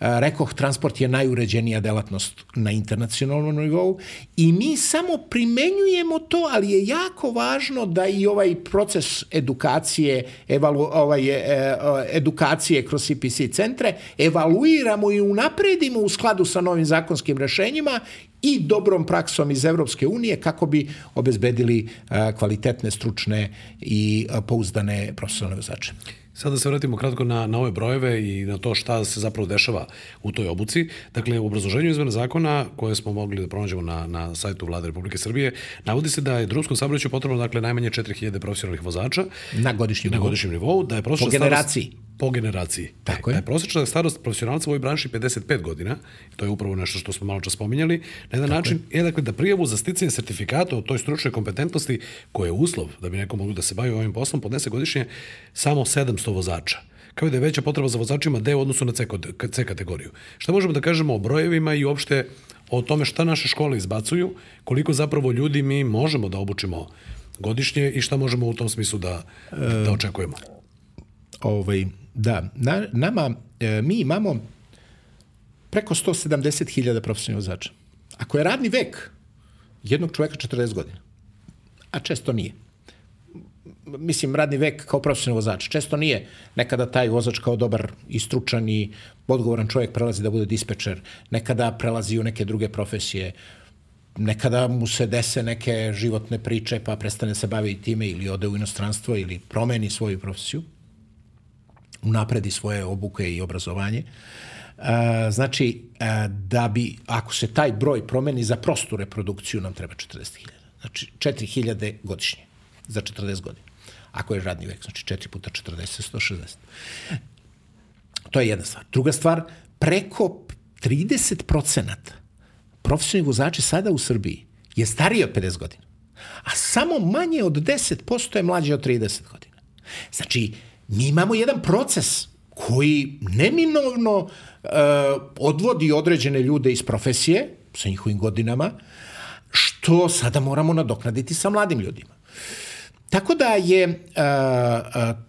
B: Rekoh, transport je najuređenija delatnost na internacionalnom nivou i mi samo primenjujemo to, ali je jako važno da i ovaj proces edukacije, evalu, ovaj, e, e, edukacije kroz CPC centre evaluiramo i unapredimo u skladu sa novim zakonskim rešenjima i dobrom praksom iz Evropske unije kako bi obezbedili kvalitetne, stručne i pouzdane profesionalne vozače.
A: Sada da se vratimo kratko na, na ove brojeve i na to šta se zapravo dešava u toj obuci. Dakle, u obrazloženju izmena zakona koje smo mogli da pronađemo na, na sajtu Vlade Republike Srbije, navodi se da je drumskom saobraćaju potrebno dakle, najmanje 4000 profesionalnih vozača
B: na godišnjem
A: na godišnjem nivou, da je
B: po generaciji.
A: Starost, po generaciji.
B: Tako
A: e,
B: je.
A: Da je prosječna starost profesionalca u ovoj branši 55 godina, to je upravo nešto što smo malo čas spominjali, na jedan Tako način je. je dakle da prijavu za sticanje sertifikata o toj stručnoj kompetentnosti koje je uslov da bi neko mogli da se bavi ovim poslom podnese godišnje samo 700 vozača kao i da je veća potreba za vozačima D u odnosu na C, C kategoriju. Šta možemo da kažemo o brojevima i uopšte o tome šta naše škole izbacuju, koliko zapravo ljudi mi možemo da obučimo godišnje i šta možemo u tom smislu da, da očekujemo?
B: Ovaj, Da, na, nama, e, mi imamo preko 170.000 profesionalnih vozača. Ako je radni vek jednog čoveka 40 godina, a često nije, mislim, radni vek kao profesionalni vozač. Često nije nekada taj vozač kao dobar i stručan i odgovoran čovjek prelazi da bude dispečer, nekada prelazi u neke druge profesije, nekada mu se dese neke životne priče pa prestane se baviti time ili ode u inostranstvo ili promeni svoju profesiju unapredi svoje obuke i obrazovanje. Znači, da bi, ako se taj broj promeni za prostu reprodukciju, nam treba 40.000. Znači, 4.000 godišnje za 40 godina. Ako je radni vek, znači 4 puta 40, 160. To je jedna stvar. Druga stvar, preko 30 procenata profesionalnih vozača sada u Srbiji je stariji od 50 godina. A samo manje od 10% je mlađe od 30 godina. Znači, mi imamo jedan proces koji neminovno uh, odvodi određene ljude iz profesije sa njihovim godinama, što sada moramo nadoknaditi sa mladim ljudima. Tako da je uh,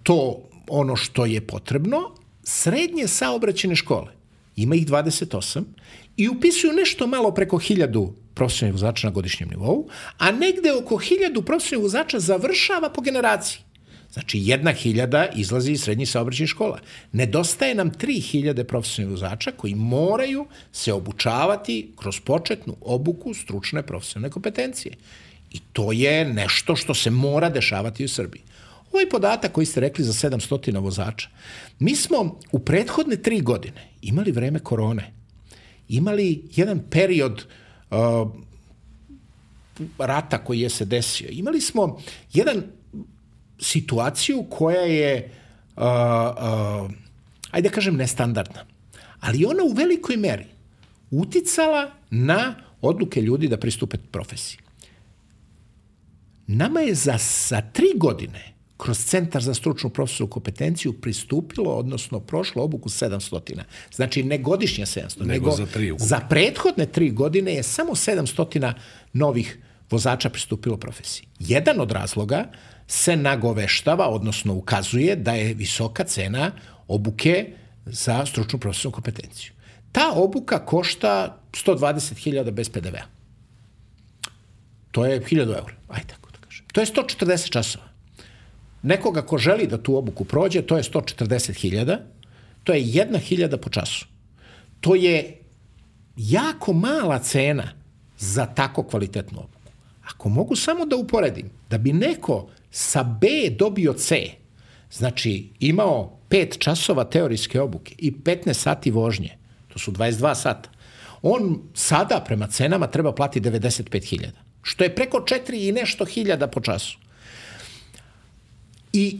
B: to ono što je potrebno. Srednje saobraćene škole, ima ih 28, i upisuju nešto malo preko 1000 profesionalnih vozača na godišnjem nivou, a negde oko 1000 profesionalnih vozača završava po generaciji. Znači, jedna hiljada izlazi iz srednjih saobraćajnih škola. Nedostaje nam tri hiljade profesionalnih vozača koji moraju se obučavati kroz početnu obuku stručne profesionalne kompetencije. I to je nešto što se mora dešavati u Srbiji. Ovaj podatak koji ste rekli za 700 vozača, mi smo u prethodne tri godine imali vreme korone, imali jedan period uh, rata koji je se desio. Imali smo jedan situaciju koja je, uh, uh, ajde da kažem, nestandardna. Ali ona u velikoj meri uticala na odluke ljudi da pristupe profesiji. Nama je za, za tri godine kroz Centar za stručnu profesoru kompetenciju pristupilo, odnosno prošlo obuku 700. Znači, ne godišnje 700, nego,
A: nego za, tri
B: za prethodne tri godine je samo 700 novih vozača pristupilo profesiji. Jedan od razloga se nagoveštava, odnosno ukazuje da je visoka cena obuke za stručnu profesionalnu kompetenciju. Ta obuka košta 120.000 bez PDV-a. To je 1000 eura, ajde tako da kažem. To je 140 časova. Nekoga ko želi da tu obuku prođe, to je 140.000, to je 1000 po času. To je jako mala cena za tako kvalitetnu obuku. Ako mogu samo da uporedim, da bi neko sa B dobio C, znači imao 5 časova teorijske obuke i 15 sati vožnje, to su 22 sata, on sada prema cenama treba plati 95.000, što je preko 4 i nešto hiljada po času. I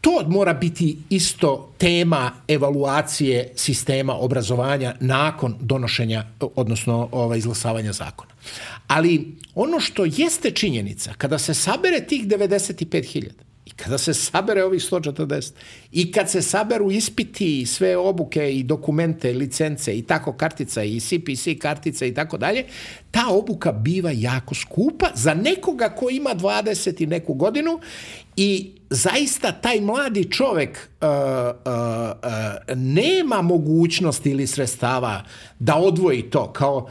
B: to mora biti isto tema evaluacije sistema obrazovanja nakon donošenja, odnosno ova, izglasavanja zakona. Ali ono što jeste činjenica, kada se sabere tih 95.000 i kada se sabere ovih 140 i kad se saberu ispiti i sve obuke i dokumente, licence i tako kartica i CPC kartica i tako dalje, ta obuka biva jako skupa za nekoga ko ima 20 i neku godinu i zaista taj mladi čovek uh, uh, uh, nema mogućnosti ili sredstava da odvoji to kao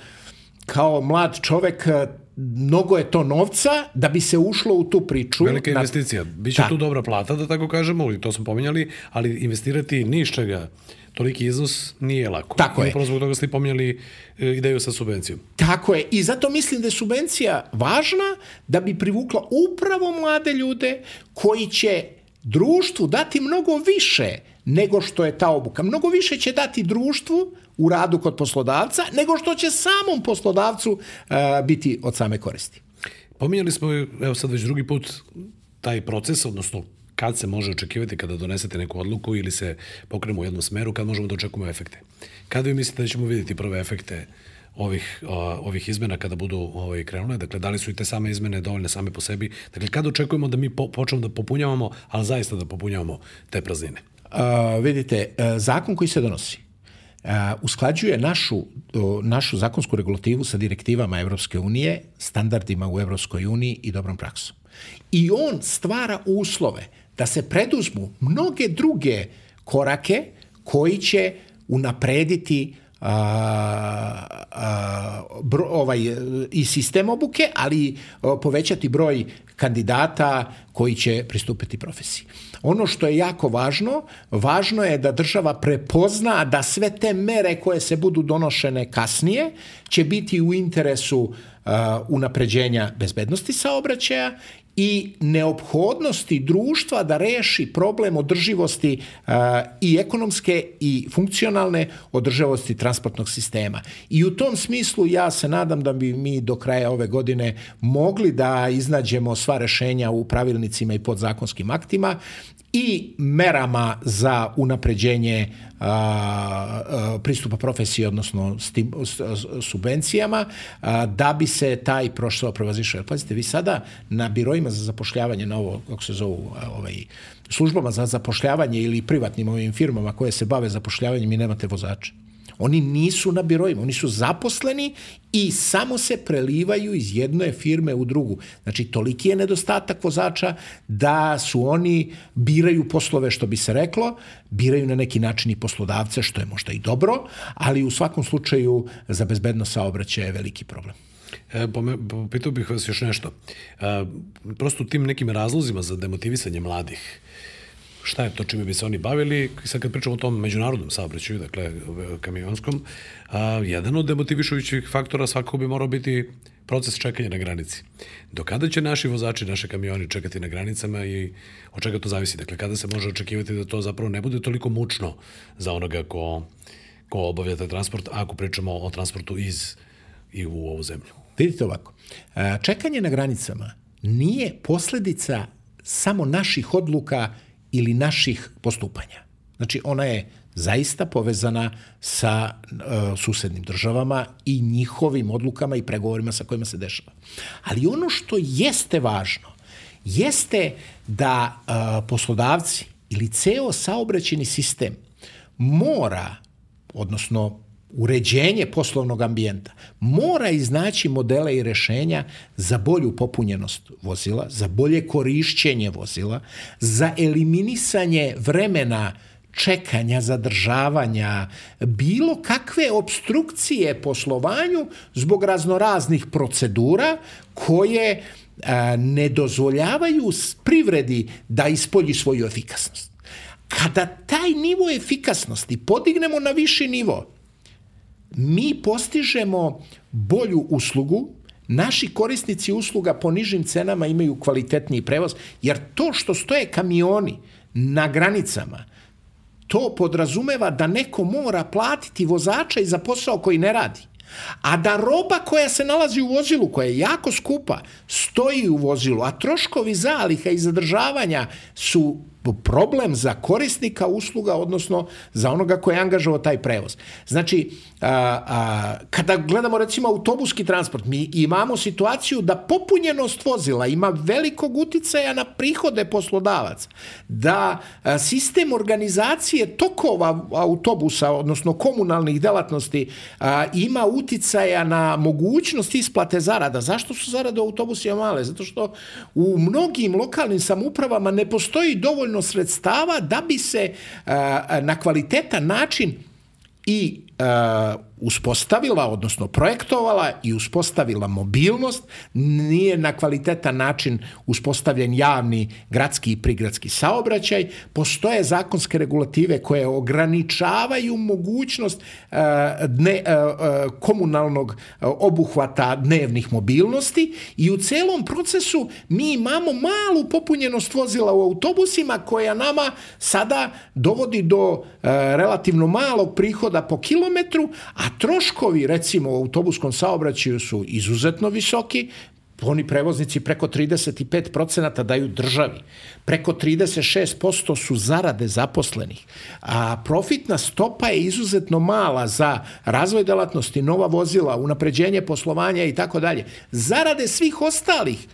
B: kao mlad čovek mnogo je to novca da bi se ušlo u tu priču.
A: Velika investicija. Biće da. tu dobra plata, da tako kažemo, i to smo pominjali, ali investirati niš čega toliki iznos nije lako.
B: Tako je.
A: Upravo zbog toga ste pominjali e, ideju sa subvencijom.
B: Tako je. I zato mislim da je subvencija važna da bi privukla upravo mlade ljude koji će društvu dati mnogo više nego što je ta obuka. Mnogo više će dati društvu u radu kod poslodavca nego što će samom poslodavcu uh, biti od same koristi.
A: Pominjali smo, evo sad već drugi put, taj proces, odnosno kad se može očekivati kada donesete neku odluku ili se pokrenemo u jednom smeru, kad možemo da očekujemo efekte. Kada vi mislite da ćemo vidjeti prve efekte ovih, ovih izmena kada budu ovaj, krenule? Dakle, da li su i te same izmene dovoljne same po sebi? Dakle, kada očekujemo da mi po, počnemo da popunjavamo, ali zaista da popunjavamo te praznine?
B: Uh, vidite, zakon koji se donosi usklađuje našu, našu zakonsku regulativu sa direktivama Evropske unije, standardima u Evropskoj uniji i dobrom praksom. I on stvara uslove da se preduzmu mnoge druge korake koji će unaprediti a, a, bro, ovaj, i sistem obuke, ali povećati broj kandidata koji će pristupiti profesiji. Ono što je jako važno, važno je da država prepozna da sve te mere koje se budu donošene kasnije će biti u interesu uh, unapređenja bezbednosti saobraćaja i neophodnosti društva da reši problem održivosti uh, i ekonomske i funkcionalne održivosti transportnog sistema. I u tom smislu ja se nadam da bi mi do kraja ove godine mogli da iznađemo sva rešenja u pravilnicima i podzakonskim aktima i merama za unapređenje a, a, pristupa profesiji, odnosno stim, subvencijama, a, da bi se taj prošao prevazišao. Pazite, vi sada na birojima za zapošljavanje, na ovo, kako se zovu, ovaj, službama za zapošljavanje ili privatnim ovim firmama koje se bave zapošljavanjem i nemate vozača. Oni nisu na birojima, oni su zaposleni i samo se prelivaju iz jedne firme u drugu. Znači, toliki je nedostatak vozača da su oni biraju poslove, što bi se reklo, biraju na neki način i poslodavce, što je možda i dobro, ali u svakom slučaju za bezbednost saobraćaja je veliki problem.
A: E, pitao bih vas još nešto. E, prosto tim nekim razlozima za demotivisanje mladih, šta je to čime bi se oni bavili. Sad kad pričamo o tom međunarodnom saobraćaju, dakle kamionskom, a, jedan od demotivišujućih faktora svakako bi morao biti proces čekanja na granici. Do kada će naši vozači, naše kamioni čekati na granicama i od čega to zavisi? Dakle, kada se može očekivati da to zapravo ne bude toliko mučno za onoga ko, ko obavlja taj transport, ako pričamo o transportu iz i u ovu zemlju?
B: Vidite ovako, čekanje na granicama nije posledica samo naših odluka ili naših postupanja. Znači, ona je zaista povezana sa uh, susednim državama i njihovim odlukama i pregovorima sa kojima se dešava. Ali ono što jeste važno, jeste da uh, poslodavci ili ceo saobraćeni sistem mora, odnosno uređenje poslovnog ambijenta mora iznaći modele i rešenja za bolju popunjenost vozila, za bolje korišćenje vozila, za eliminisanje vremena čekanja, zadržavanja, bilo kakve obstrukcije poslovanju zbog raznoraznih procedura koje a, ne dozvoljavaju privredi da ispolji svoju efikasnost. Kada taj nivo efikasnosti podignemo na viši nivo, mi postižemo bolju uslugu, naši korisnici usluga po nižim cenama imaju kvalitetniji prevoz, jer to što stoje kamioni na granicama, to podrazumeva da neko mora platiti vozača i za posao koji ne radi. A da roba koja se nalazi u vozilu, koja je jako skupa, stoji u vozilu, a troškovi zaliha i zadržavanja su problem za korisnika usluga, odnosno za onoga koji je angažovao taj prevoz. Znači, a, a, kada gledamo recimo autobuski transport, mi imamo situaciju da popunjenost vozila ima velikog uticaja na prihode poslodavaca, da a, sistem organizacije tokova autobusa, odnosno komunalnih delatnosti, a, ima uticaja na mogućnost isplate zarada. Zašto su zarade u autobusima male? Zato što u mnogim lokalnim samupravama ne postoji dovoljno sredstava da bi se a, na kvalitetan način i uh, uspostavila, odnosno projektovala i uspostavila mobilnost, nije na kvalitetan način uspostavljen javni gradski i prigradski saobraćaj, postoje zakonske regulative koje ograničavaju mogućnost uh, dne, uh, komunalnog obuhvata dnevnih mobilnosti i u celom procesu mi imamo malu popunjenost vozila u autobusima koja nama sada dovodi do relativno malog prihoda po kilometru, a troškovi recimo u autobuskom saobraćaju su izuzetno visoki, oni prevoznici preko 35% daju državi. Preko 36% su zarade zaposlenih. A profitna stopa je izuzetno mala za razvoj delatnosti, nova vozila, unapređenje poslovanja i tako dalje. Zarade svih ostalih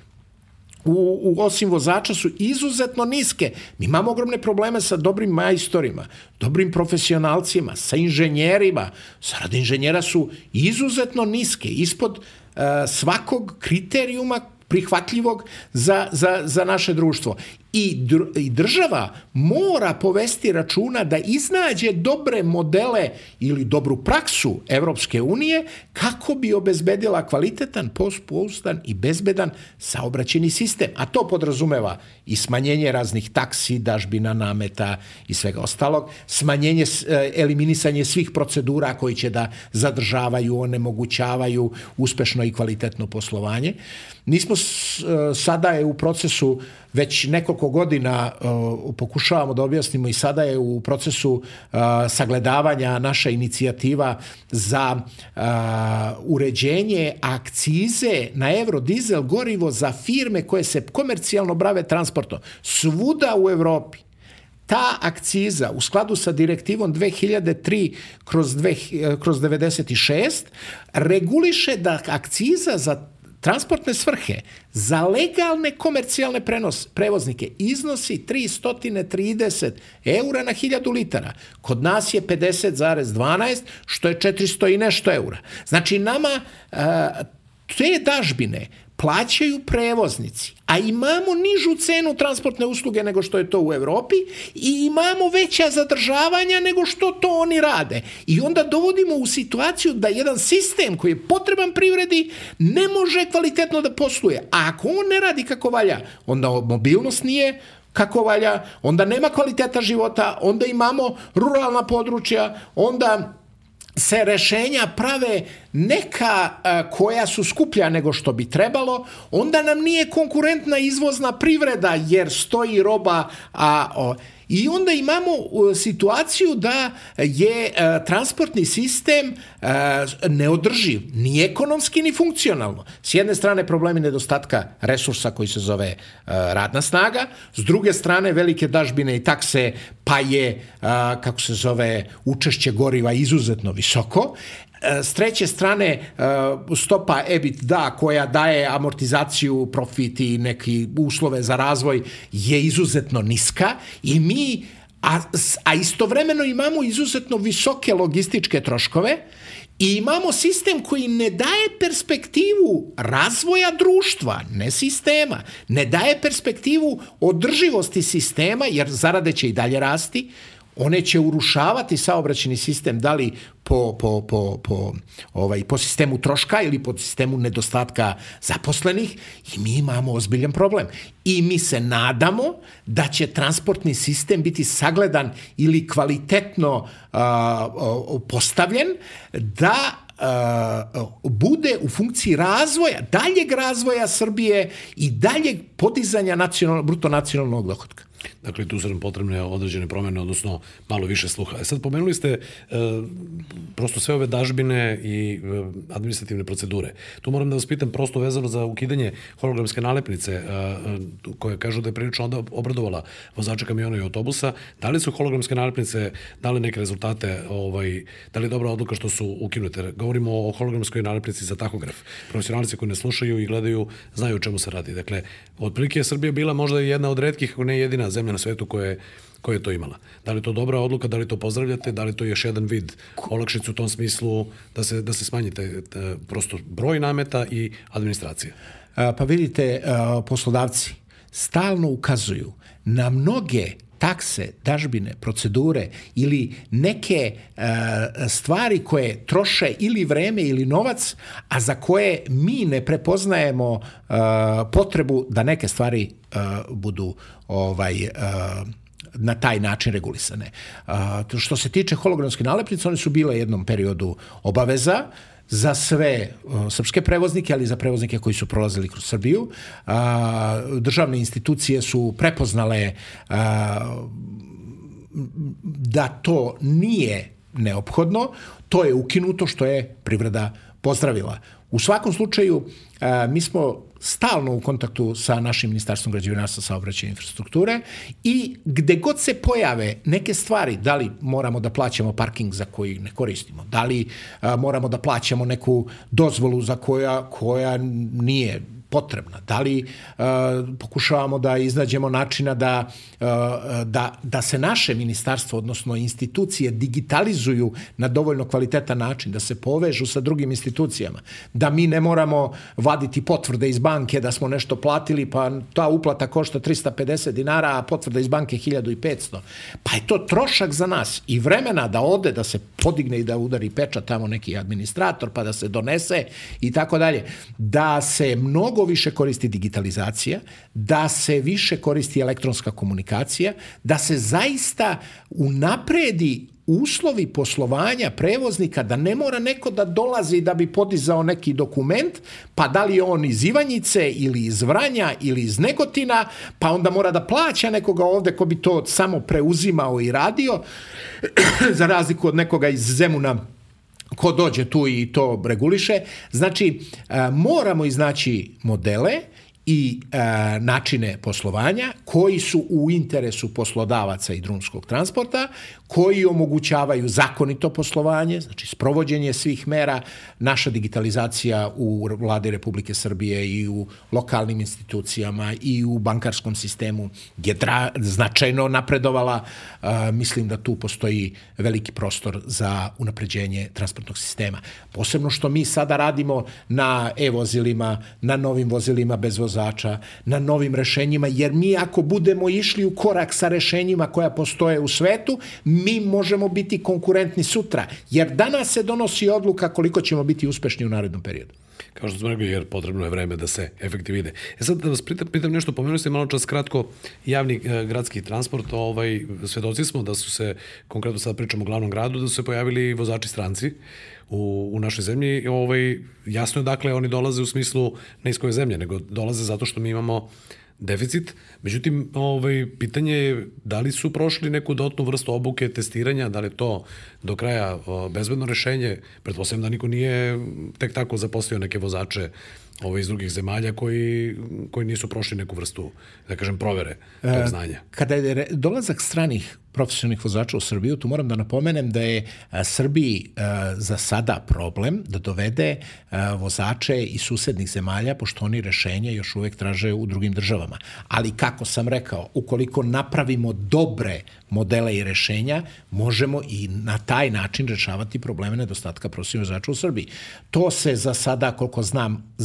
B: u, u, osim vozača su izuzetno niske. Mi imamo ogromne probleme sa dobrim majstorima, dobrim profesionalcima, sa inženjerima. Zarade inženjera su izuzetno niske, ispod uh, svakog kriterijuma prihvatljivog za, za, za naše društvo. I, dr, I država mora povesti računa da iznađe dobre modele ili dobru praksu Evropske unije kako bi obezbedila kvalitetan, poustan i bezbedan saobraćeni sistem. A to podrazumeva i smanjenje raznih taksi, dažbina, nameta i svega ostalog, smanjenje, e, eliminisanje svih procedura koji će da zadržavaju, onemogućavaju uspešno i kvalitetno poslovanje. Nismo e, sada je u procesu već nekoliko godina uh, pokušavamo da objasnimo i sada je u procesu uh, sagledavanja naša inicijativa za uh, uređenje akcize na evrodizel gorivo za firme koje se komercijalno brave transportom. Svuda u Evropi. Ta akciza u skladu sa direktivom 2003 kroz, 2, kroz 96 reguliše da akciza za transportne svrhe za legalne komercijalne prenos, prevoznike iznosi 330 eura na 1000 litara. Kod nas je 50,12, što je 400 i nešto eura. Znači, nama uh, te dažbine plaćaju prevoznici, a imamo nižu cenu transportne usluge nego što je to u Evropi i imamo veća zadržavanja nego što to oni rade. I onda dovodimo u situaciju da jedan sistem koji je potreban privredi ne može kvalitetno da posluje. A ako on ne radi kako valja, onda mobilnost nije kako valja, onda nema kvaliteta života, onda imamo ruralna područja, onda se rešenja prave neka koja su skuplja nego što bi trebalo, onda nam nije konkurentna izvozna privreda jer stoji roba a, o, I onda imamo situaciju da je e, transportni sistem e, neodrživ, ni ekonomski ni funkcionalno. S jedne strane problemi nedostatka resursa koji se zove e, radna snaga, s druge strane velike dažbine i takse, pa je, kako se zove, učešće goriva izuzetno visoko. S treće strane, e, stopa EBITDA koja daje amortizaciju, profit i neki uslove za razvoj je izuzetno niska i mi a, a istovremeno imamo izuzetno visoke logističke troškove i imamo sistem koji ne daje perspektivu razvoja društva, ne sistema, ne daje perspektivu održivosti sistema, jer zarade će i dalje rasti, one će urušavati saobraćeni sistem da li po, po, po, po, ovaj, po sistemu troška ili po sistemu nedostatka zaposlenih i mi imamo ozbiljan problem. I mi se nadamo da će transportni sistem biti sagledan ili kvalitetno uh, postavljen da bude u funkciji razvoja, daljeg razvoja Srbije i daljeg podizanja nacional, bruto nacionalnog dohodka.
A: Dakle, tu su nam potrebne određene promene, odnosno malo više sluha. E sad, pomenuli ste e, prosto sve ove dažbine i e, administrativne procedure. Tu moram da vas pitam prosto vezano za ukidanje hologramske nalepnice, e, e koje kažu da je prilično obradovala vozača kamiona i autobusa. Da li su hologramske nalepnice dale neke rezultate, ovaj, da li je dobra odluka što su ukinute? Govorimo o hologramskoj nalepnici za tahograf. Profesionalci koji ne slušaju i gledaju znaju o čemu se radi. Dakle, otprilike je Srbija bila možda jedna od redkih, ako ne jedina zemlja na svetu koja je koja je to imala. Da li je to dobra odluka, da li to pozdravljate, da li je to još jedan vid olakšice u tom smislu da se, da se smanjite prosto broj nameta i administracija?
B: Pa vidite, poslovavci stalno ukazuju na mnoge takse, dažbine, procedure ili neke uh, stvari koje troše ili vreme ili novac, a za koje mi ne prepoznajemo uh, potrebu da neke stvari uh, budu ovaj uh, na taj način regulisane. Uh, što se tiče hologramske nalepnice, one su bile jednom periodu obaveza, za sve uh, srpske prevoznike, ali i za prevoznike koji su prolazili kroz Srbiju. A, državne institucije su prepoznale a, da to nije neophodno, to je ukinuto što je privreda pozdravila. U svakom slučaju, mi smo stalno u kontaktu sa našim ministarstvom građevinarstva, saobraćaja infrastrukture i gde god se pojave neke stvari, da li moramo da plaćamo parking za koji ne koristimo, da li a, moramo da plaćamo neku dozvolu za koja, koja nije potrebna? Da li uh, pokušavamo da iznađemo načina da, uh, da, da se naše ministarstvo, odnosno institucije, digitalizuju na dovoljno kvalitetan način, da se povežu sa drugim institucijama, da mi ne moramo vaditi potvrde iz banke da smo nešto platili, pa ta uplata košta 350 dinara, a potvrda iz banke 1500. Pa je to trošak za nas i vremena da ode, da se podigne i da udari pečat tamo neki administrator, pa da se donese i tako dalje. Da se mnogo mnogo više koristi digitalizacija, da se više koristi elektronska komunikacija, da se zaista unapredi uslovi poslovanja prevoznika da ne mora neko da dolazi da bi podizao neki dokument, pa da li on iz Ivanjice ili iz Vranja ili iz Negotina, pa onda mora da plaća nekoga ovde ko bi to samo preuzimao i radio, za razliku od nekoga iz Zemuna ko dođe tu i to reguliše. Znači, moramo iznaći modele i e, načine poslovanja koji su u interesu poslodavaca i drumskog transporta, koji omogućavaju zakonito poslovanje, znači sprovođenje svih mera, naša digitalizacija u vlade Republike Srbije i u lokalnim institucijama i u bankarskom sistemu je dra, značajno napredovala. E, mislim da tu postoji veliki prostor za unapređenje transportnog sistema. Posebno što mi sada radimo na e-vozilima, na novim vozilima bez voz vozača, na novim rešenjima, jer mi ako budemo išli u korak sa rešenjima koja postoje u svetu, mi možemo biti konkurentni sutra, jer danas se donosi odluka koliko ćemo biti uspešni u narednom periodu.
A: Kao što smo rekli, jer potrebno je vreme da se efekti vide. E sad da vas pitam, pitam nešto, pomenuli ste malo čas kratko javni e, gradski transport, ovaj, svedoci smo da su se, konkretno sad pričamo o glavnom gradu, da su se pojavili vozači stranci u, u našoj zemlji. Ovaj, jasno je dakle, oni dolaze u smislu ne iz koje zemlje, nego dolaze zato što mi imamo deficit. Međutim, ovaj, pitanje je da li su prošli neku dotnu vrstu obuke, testiranja, da li to do kraja bezbedno rešenje. Pretpostavljam da niko nije tek tako zaposlio neke vozače ove iz drugih zemalja koji, koji nisu prošli neku vrstu, da kažem, provere tog e, znanja.
B: Kada je dolazak stranih profesionalnih vozača u Srbiju, tu moram da napomenem da je Srbiji za sada problem da dovede vozače iz susednih zemalja, pošto oni rešenja još uvek traže u drugim državama. Ali kako sam rekao, ukoliko napravimo dobre modele i rešenja, možemo i na taj način rešavati probleme nedostatka profesionalnih vozača u Srbiji. To se za sada, koliko znam,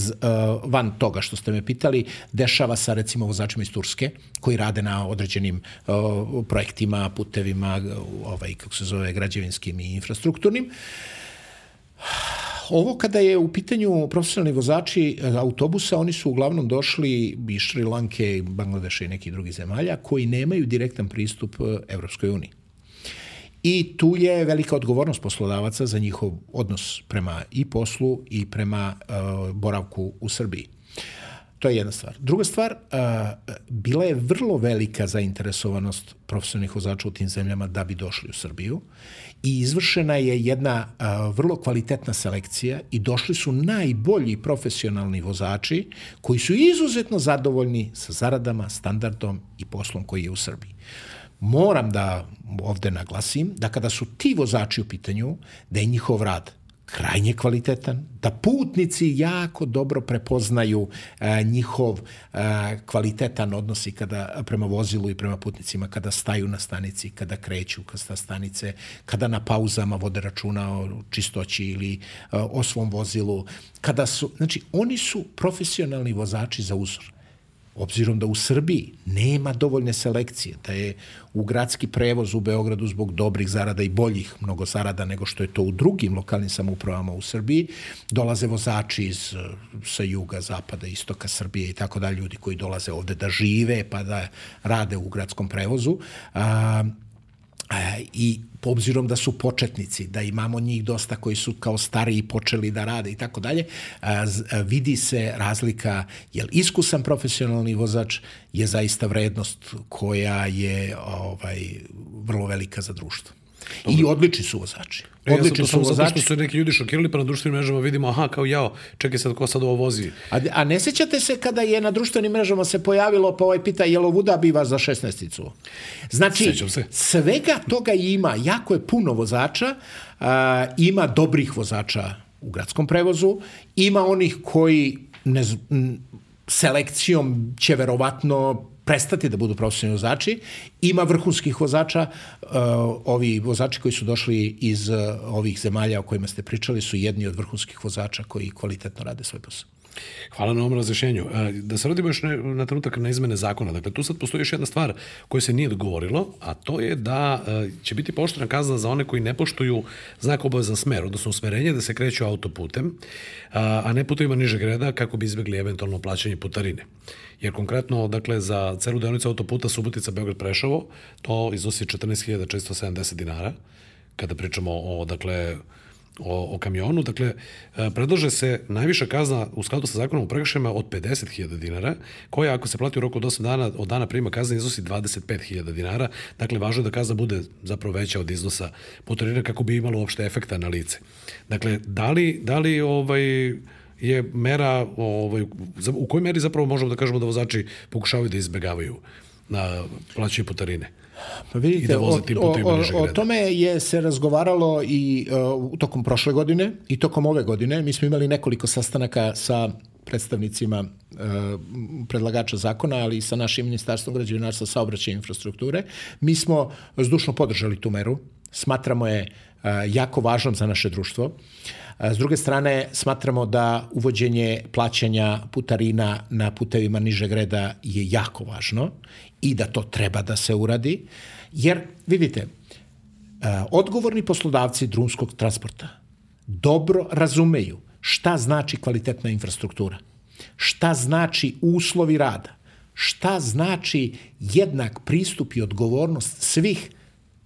B: van toga što ste me pitali, dešava sa recimo vozačima iz Turske, koji rade na određenim projektima, putevima, ovaj, kako se zove, građevinskim i infrastrukturnim. Ovo kada je u pitanju profesionalni vozači e, autobusa, oni su uglavnom došli iz Šri Lanke, Bangladeša i nekih drugih zemalja koji nemaju direktan pristup e, Evropskoj uniji. I tu je velika odgovornost poslodavaca za njihov odnos prema i poslu i prema uh, boravku u Srbiji. To je jedna stvar. Druga stvar, bila je vrlo velika zainteresovanost profesionalnih vozača u tim zemljama da bi došli u Srbiju i izvršena je jedna vrlo kvalitetna selekcija i došli su najbolji profesionalni vozači koji su izuzetno zadovoljni sa zaradama, standardom i poslom koji je u Srbiji. Moram da ovde naglasim da kada su ti vozači u pitanju, da je njihov rad krajnje kvalitetan, da putnici jako dobro prepoznaju e, njihov e, kvalitetan odnos i kada prema vozilu i prema putnicima kada staju na stanici, kada kreću sa stanice, kada na pauzama vode računa o čistoći ili e, o svom vozilu, kada su, znači oni su profesionalni vozači za uzor obzirom da u Srbiji nema dovoljne selekcije, da je u gradski prevoz u Beogradu zbog dobrih zarada i boljih mnogo zarada nego što je to u drugim lokalnim samoupravama u Srbiji, dolaze vozači iz, sa juga, zapada, istoka Srbije i tako da ljudi koji dolaze ovde da žive pa da rade u gradskom prevozu. A, E, i obzirom da su početnici, da imamo njih dosta koji su kao stariji počeli da rade i tako dalje, vidi se razlika, jer iskusan profesionalni vozač je zaista vrednost koja je ovaj vrlo velika za društvo. Dobro. I odlični su vozači.
A: Odlični ja su vozači. Zato što su neki ljudi šokirali, pa na društvenim mrežama vidimo, aha, kao jao, čekaj sad, ko sad ovo vozi?
B: A, a ne sećate se kada je na društvenim mrežama se pojavilo, pa ovaj pita, jel ovuda biva za šestnesticu? Znači, se. svega toga ima, jako je puno vozača, a, ima dobrih vozača u gradskom prevozu, ima onih koji ne, selekcijom će verovatno prestati da budu profesionalni vozači. Ima vrhunskih vozača, uh, ovi vozači koji su došli iz uh, ovih zemalja o kojima ste pričali su jedni od vrhunskih vozača koji kvalitetno rade svoj posao.
A: Hvala na ovom razrešenju. E, da se radimo još na trenutak na izmene zakona. Dakle, tu sad postoji još jedna stvar koja se nije dogovorilo, a to je da e, će biti poštena kazna za one koji ne poštuju znak obavezan smer, odnosno usmerenje da se kreću autoputem, a ne putovima nižeg reda kako bi izbegli eventualno plaćanje putarine. Jer konkretno, dakle, za celu deonicu autoputa Subotica Beograd-Prešovo, to iznosi 14.470 dinara, kada pričamo o, dakle, o, o kamionu. Dakle, e, predlaže se najviša kazna u skladu sa zakonom o prekršajima od 50.000 dinara, koja ako se plati u roku od 8 dana od dana prima kazna iznosi 25.000 dinara. Dakle, važno je da kazna bude zapravo veća od iznosa putarina kako bi imalo uopšte efekta na lice. Dakle, da li, da li ovaj, je mera, ovaj, u kojoj meri zapravo možemo da kažemo da vozači pokušavaju da izbegavaju na plaćanje putarine?
B: Pa vidite, da o, o, o, o tome je se razgovaralo i uh, tokom prošle godine i tokom ove godine. Mi smo imali nekoliko sastanaka sa predstavnicima uh, predlagača zakona, ali i sa našim ministarstvom građevinarstva, saobraćaja infrastrukture. Mi smo zdušno podržali tu meru. Smatramo je uh, jako važnom za naše društvo. S druge strane, smatramo da uvođenje plaćanja putarina na putevima nižeg reda je jako važno i da to treba da se uradi, jer, vidite, e, odgovorni poslodavci drumskog transporta dobro razumeju šta znači kvalitetna infrastruktura, šta znači uslovi rada, šta znači jednak pristup i odgovornost svih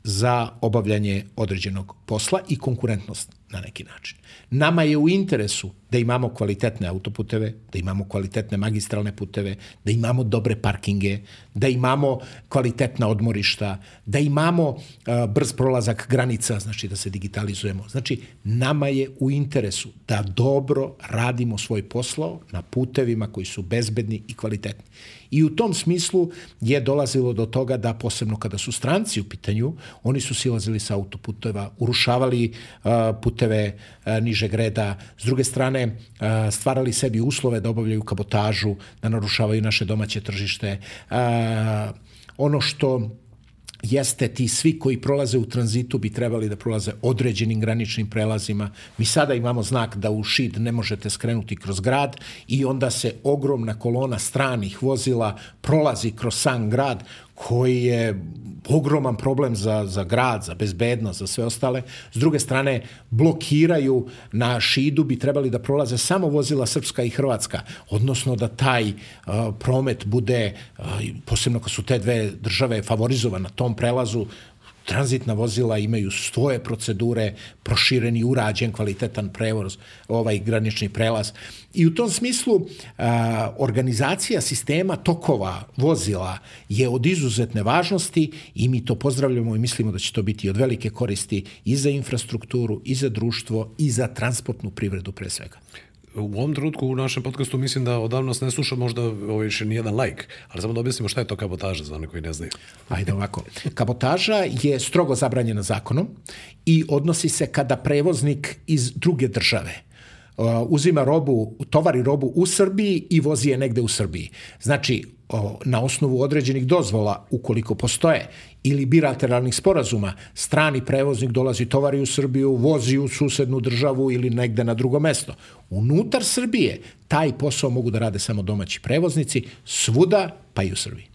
B: za obavljanje određenog posla i konkurentnost na neki način. Nama je u interesu da imamo kvalitetne autoputeve, da imamo kvalitetne magistralne puteve, da imamo dobre parkinge, da imamo kvalitetna odmorišta, da imamo uh, brz prolazak granica, znači da se digitalizujemo. Znači, nama je u interesu da dobro radimo svoj posao na putevima koji su bezbedni i kvalitetni. I u tom smislu je dolazilo do toga da posebno kada su stranci u pitanju, oni su silazili sa autoputeva, urušavali uh, puteve uh, nižeg reda, s druge strane stvarali sebi uslove da obavljaju kabotažu, da narušavaju naše domaće tržište. Ono što jeste ti svi koji prolaze u tranzitu bi trebali da prolaze određenim graničnim prelazima. Mi sada imamo znak da u Šid ne možete skrenuti kroz grad i onda se ogromna kolona stranih vozila prolazi kroz sam grad koji je ogroman problem za, za grad, za bezbednost, za sve ostale. S druge strane, blokiraju na šidu bi trebali da prolaze samo vozila Srpska i Hrvatska, odnosno da taj uh, promet bude, uh, posebno kad su te dve države favorizovane na tom prelazu, tranzitna vozila imaju svoje procedure, prošireni, urađen, kvalitetan prevoz, ovaj granični prelaz. I u tom smislu a, organizacija sistema tokova vozila je od izuzetne važnosti i mi to pozdravljamo i mislimo da će to biti od velike koristi i za infrastrukturu, i za društvo, i za transportnu privredu pre svega
A: u ovom trenutku u našem podcastu mislim da odavno nas ne sluša možda ovaj više ni jedan like, ali samo da objasnimo šta je to kabotaža za one koji ne znaju.
B: Ajde ovako. Kabotaža je strogo zabranjena zakonom i odnosi se kada prevoznik iz druge države uh, uzima robu, tovari robu u Srbiji i vozi je negde u Srbiji. Znači, o, na osnovu određenih dozvola, ukoliko postoje, ili bilateralnih sporazuma, strani prevoznik dolazi tovari u Srbiju, vozi u susednu državu ili negde na drugo mesto. Unutar Srbije taj posao mogu da rade samo domaći prevoznici, svuda, pa i u Srbiji.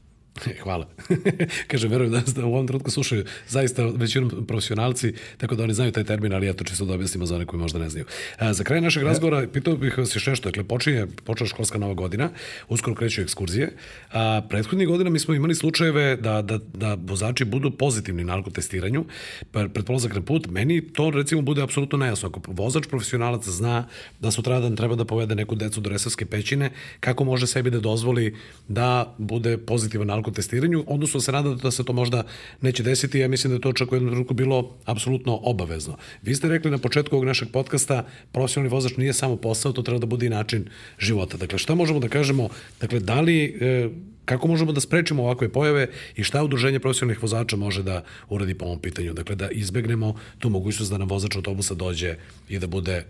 A: Hvala. Kaže, verujem da u ovom trenutku slušaju zaista većinom profesionalci, tako da oni znaju taj termin, ali eto čisto da objasnimo za one koji možda ne znaju. A, za kraj našeg razgovora pitao bih vas još nešto. Dakle, počinje, počela školska nova godina, uskoro kreću ekskurzije. A, prethodnih godina mi smo imali slučajeve da, da, da vozači budu pozitivni na alkotestiranju pred polazak na put. Meni to recimo bude apsolutno nejasno. Ako vozač profesionalac zna da sutradan treba da povede neku decu do resavske pećine, kako može sebi da dozvoli da bude pozitivan alkotestiranju testiranju, odnosno se nada da se to možda neće desiti, ja mislim da je to čak u jednom trenutku bilo apsolutno obavezno. Vi ste rekli na početku ovog našeg podcasta, profesionalni vozač nije samo posao, to treba da bude i način života. Dakle, šta možemo da kažemo, dakle, da li, e, kako možemo da sprečimo ovakve pojave i šta udruženje profesionalnih vozača može da uradi po ovom pitanju? Dakle, da izbegnemo tu mogućnost da nam vozač autobusa dođe i da bude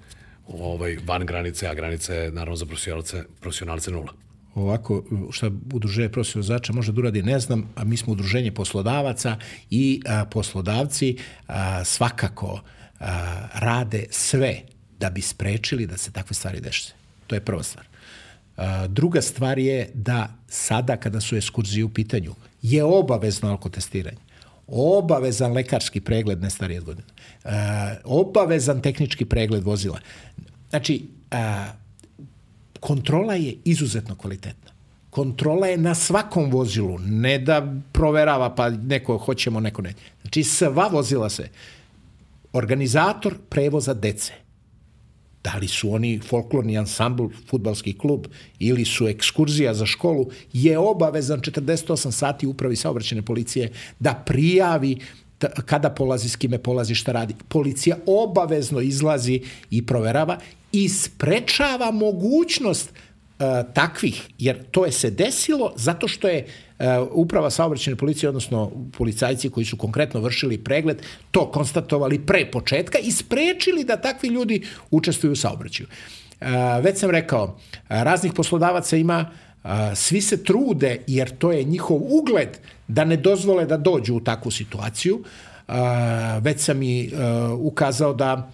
A: ovaj, van granice, a granice naravno za profesionalce, profesionalce nula
B: ovako šta udruženje profesionalnih vozača može da uradi, ne znam, a mi smo udruženje poslodavaca i a, poslodavci a, svakako a, rade sve da bi sprečili da se takve stvari dešće. To je prva stvar. A, druga stvar je da sada kada su ekskurzije u pitanju je obavezno alkotestiranje obavezan lekarski pregled ne stariji od godina, a, obavezan tehnički pregled vozila. Znači, a, kontrola je izuzetno kvalitetna. Kontrola je na svakom vozilu, ne da proverava pa neko hoćemo, neko ne. Znači sva vozila se. Organizator prevoza dece. Da li su oni folklorni ansambl, futbalski klub ili su ekskurzija za školu, je obavezan 48 sati upravi saobraćene policije da prijavi kada polazi, s kime polazi, šta radi. Policija obavezno izlazi i proverava i sprečava mogućnost uh, takvih, jer to je se desilo zato što je uh, uprava saobraćene policije, odnosno policajci koji su konkretno vršili pregled, to konstatovali pre početka i sprečili da takvi ljudi učestvuju u saobraćaju. Uh, već sam rekao, raznih poslodavaca ima, svi se trude, jer to je njihov ugled, da ne dozvole da dođu u takvu situaciju. Već sam i ukazao da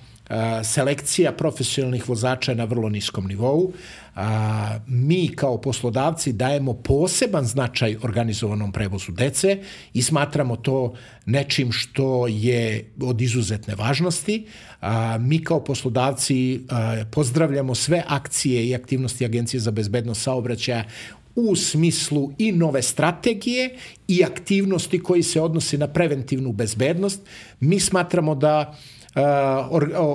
B: selekcija profesionalnih vozača je na vrlo niskom nivou. A, mi kao poslodavci dajemo poseban značaj organizovanom prevozu dece i smatramo to nečim što je od izuzetne važnosti. A, mi kao poslodavci pozdravljamo sve akcije i aktivnosti Agencije za bezbednost saobraćaja u smislu i nove strategije i aktivnosti koji se odnosi na preventivnu bezbednost. Mi smatramo da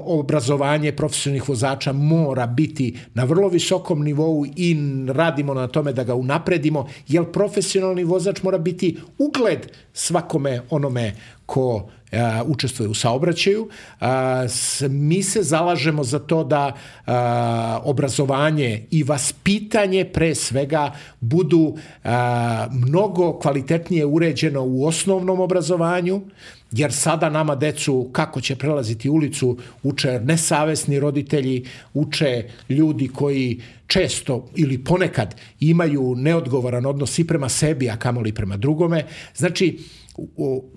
B: obrazovanje profesionalnih vozača mora biti na vrlo visokom nivou i radimo na tome da ga unapredimo, jer profesionalni vozač mora biti ugled svakome onome ko a, učestvuje u saobraćaju. A, s, mi se zalažemo za to da a, obrazovanje i vaspitanje pre svega budu a, mnogo kvalitetnije uređeno u osnovnom obrazovanju, jer sada nama decu kako će prelaziti ulicu uče nesavesni roditelji, uče ljudi koji često ili ponekad imaju neodgovoran odnos i prema sebi, a kamoli prema drugome. Znači,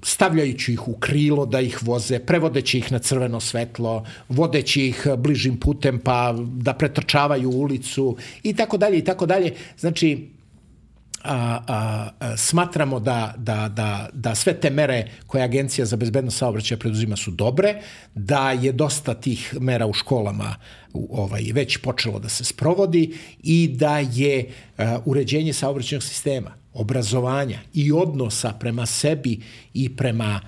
B: stavljajući ih u krilo da ih voze, prevodeći ih na crveno svetlo, vodeći ih bližim putem pa da pretrčavaju ulicu i tako dalje i tako dalje. Znači, a, a, a, smatramo da, da, da, da sve te mere koje Agencija za bezbednost saobraćaja preduzima su dobre, da je dosta tih mera u školama ovaj, već počelo da se sprovodi i da je a, uređenje saobraćajnog sistema, obrazovanja i odnosa prema sebi i prema,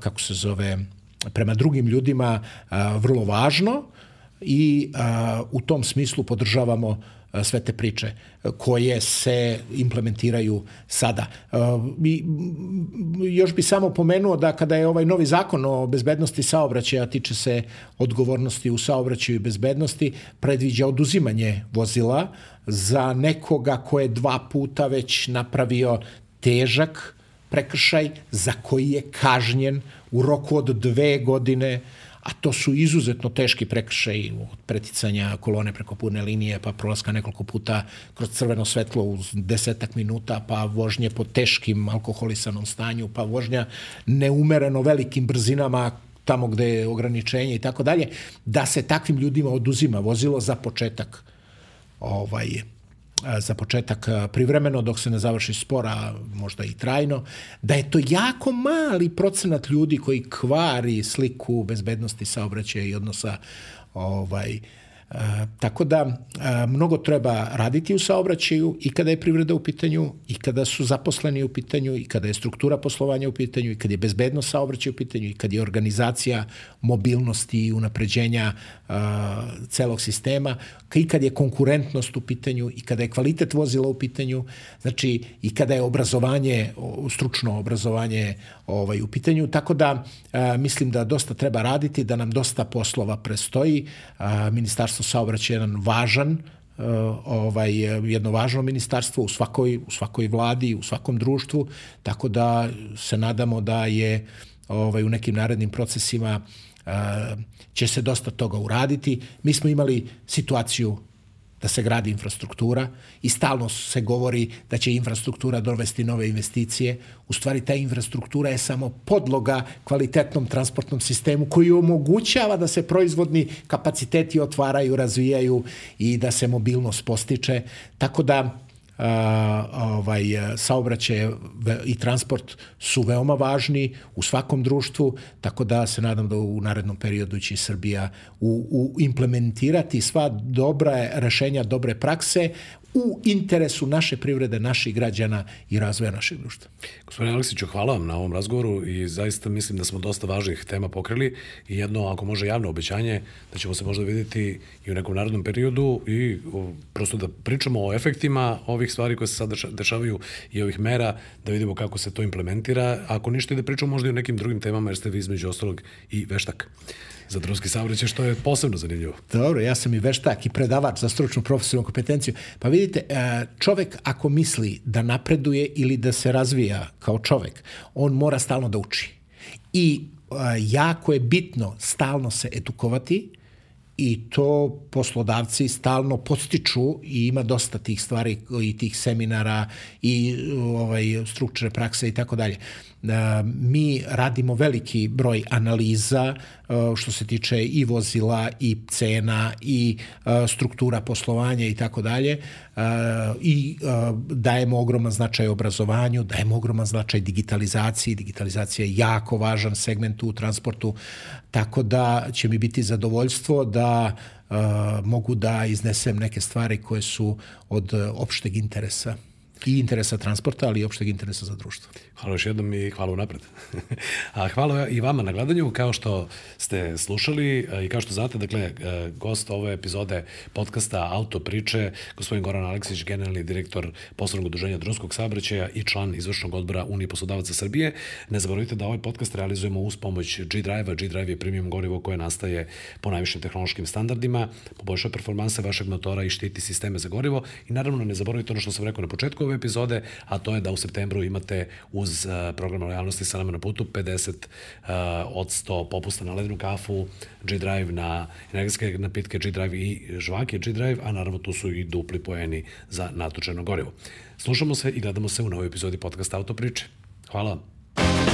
B: kako se zove, prema drugim ljudima vrlo važno i u tom smislu podržavamo sve te priče koje se implementiraju sada. I još bi samo pomenuo da kada je ovaj novi zakon o bezbednosti saobraćaja tiče se odgovornosti u saobraćaju i bezbednosti, predviđa oduzimanje vozila za nekoga ko je dva puta već napravio težak prekršaj za koji je kažnjen u roku od dve godine a to su izuzetno teški prekršaj od preticanja kolone preko pune linije, pa prolaska nekoliko puta kroz crveno svetlo uz desetak minuta, pa vožnje po teškim alkoholisanom stanju, pa vožnja neumereno velikim brzinama tamo gde je ograničenje i tako dalje, da se takvim ljudima oduzima vozilo za početak ovaj, za početak privremeno dok se ne završi spora, možda i trajno, da je to jako mali procenat ljudi koji kvari sliku bezbednosti saobraćaja i odnosa ovaj, E, tako da e, mnogo treba raditi u saobraćaju i kada je privreda u pitanju i kada su zaposleni u pitanju i kada je struktura poslovanja u pitanju i kada je bezbednost saobraćaja u pitanju i kada je organizacija mobilnosti i unapređenja e, celog sistema i kada je konkurentnost u pitanju i kada je kvalitet vozila u pitanju. Znači i kada je obrazovanje stručno obrazovanje ovaj u pitanju tako da mislim da dosta treba raditi da nam dosta poslova prestoji ministarstvo saobraćaja jedan važan eh, ovaj jedno važno ministarstvo u svakoj u svakoj vladi, u svakom društvu, tako da se nadamo da je ovaj u nekim narednim procesima će se dosta toga uraditi. Mi smo imali situaciju da se gradi infrastruktura i stalno se govori da će infrastruktura dovesti nove investicije. U stvari ta infrastruktura je samo podloga kvalitetnom transportnom sistemu koji omogućava da se proizvodni kapaciteti otvaraju, razvijaju i da se mobilnost postiče. Tako da ovaj, saobraćaj i transport su veoma važni u svakom društvu, tako da se nadam da u narednom periodu će Srbija u, u implementirati sva dobra rešenja, dobre prakse u interesu naše privrede, naših građana i razvoja našeg društva.
A: Gospodine Aleksiću, hvala vam na ovom razgovoru i zaista mislim da smo dosta važnih tema pokrili i jedno, ako može, javno obećanje da ćemo se možda videti i u nekom narodnom periodu i prosto da pričamo o efektima ovih stvari koje se sad dešavaju i ovih mera, da vidimo kako se to implementira. Ako ništa i da pričamo možda i o nekim drugim temama, jer ste vi između ostalog i veštak za drumski saobraćaj, što je posebno zanimljivo.
B: Dobro, ja sam i veštak i predavač za stručnu profesionalnu kompetenciju. Pa vidite, e, čovek ako misli da napreduje ili da se razvija kao čovek, on mora stalno da uči. I e, jako je bitno stalno se edukovati, i to poslodavci stalno podstiču i ima dosta tih stvari i tih seminara i ovaj strukture prakse i tako dalje. E, mi radimo veliki broj analiza e, što se tiče i vozila i cena i e, struktura poslovanja i tako dalje. I dajemo ogroman značaj obrazovanju, dajemo ogroman značaj digitalizaciji, digitalizacija je jako važan segment u transportu, tako da će mi biti zadovoljstvo da mogu da iznesem neke stvari koje su od opšteg interesa i interesa transporta, ali i opšteg interesa za društvo.
A: Hvala još jednom i hvala unapred. A hvala i vama na gledanju, kao što ste slušali i kao što znate, dakle, e, gost ove epizode podcasta Auto priče, gospodin Goran Aleksić, generalni direktor poslovnog udruženja drumskog saobraćaja i član izvršnog odbora Unije poslodavaca Srbije. Ne zaboravite da ovaj podcast realizujemo uz pomoć G-Drive-a. G-Drive je premium gorivo koje nastaje po najvišim tehnološkim standardima, poboljšava performanse vašeg motora i štiti sisteme za gorivo i naravno ne zaboravite ono što sam rekao na početku ove epizode, a to je da u septembru imate uz uh, program lojalnosti sa nama na putu 50 uh, od 100 popusta na ledenu kafu, G-Drive na energetske napitke G-Drive i žvake G-Drive, a naravno tu su i dupli poeni za natočeno gorivo. Slušamo se i gledamo se u novoj epizodi podcasta Autopriče. Hvala vam.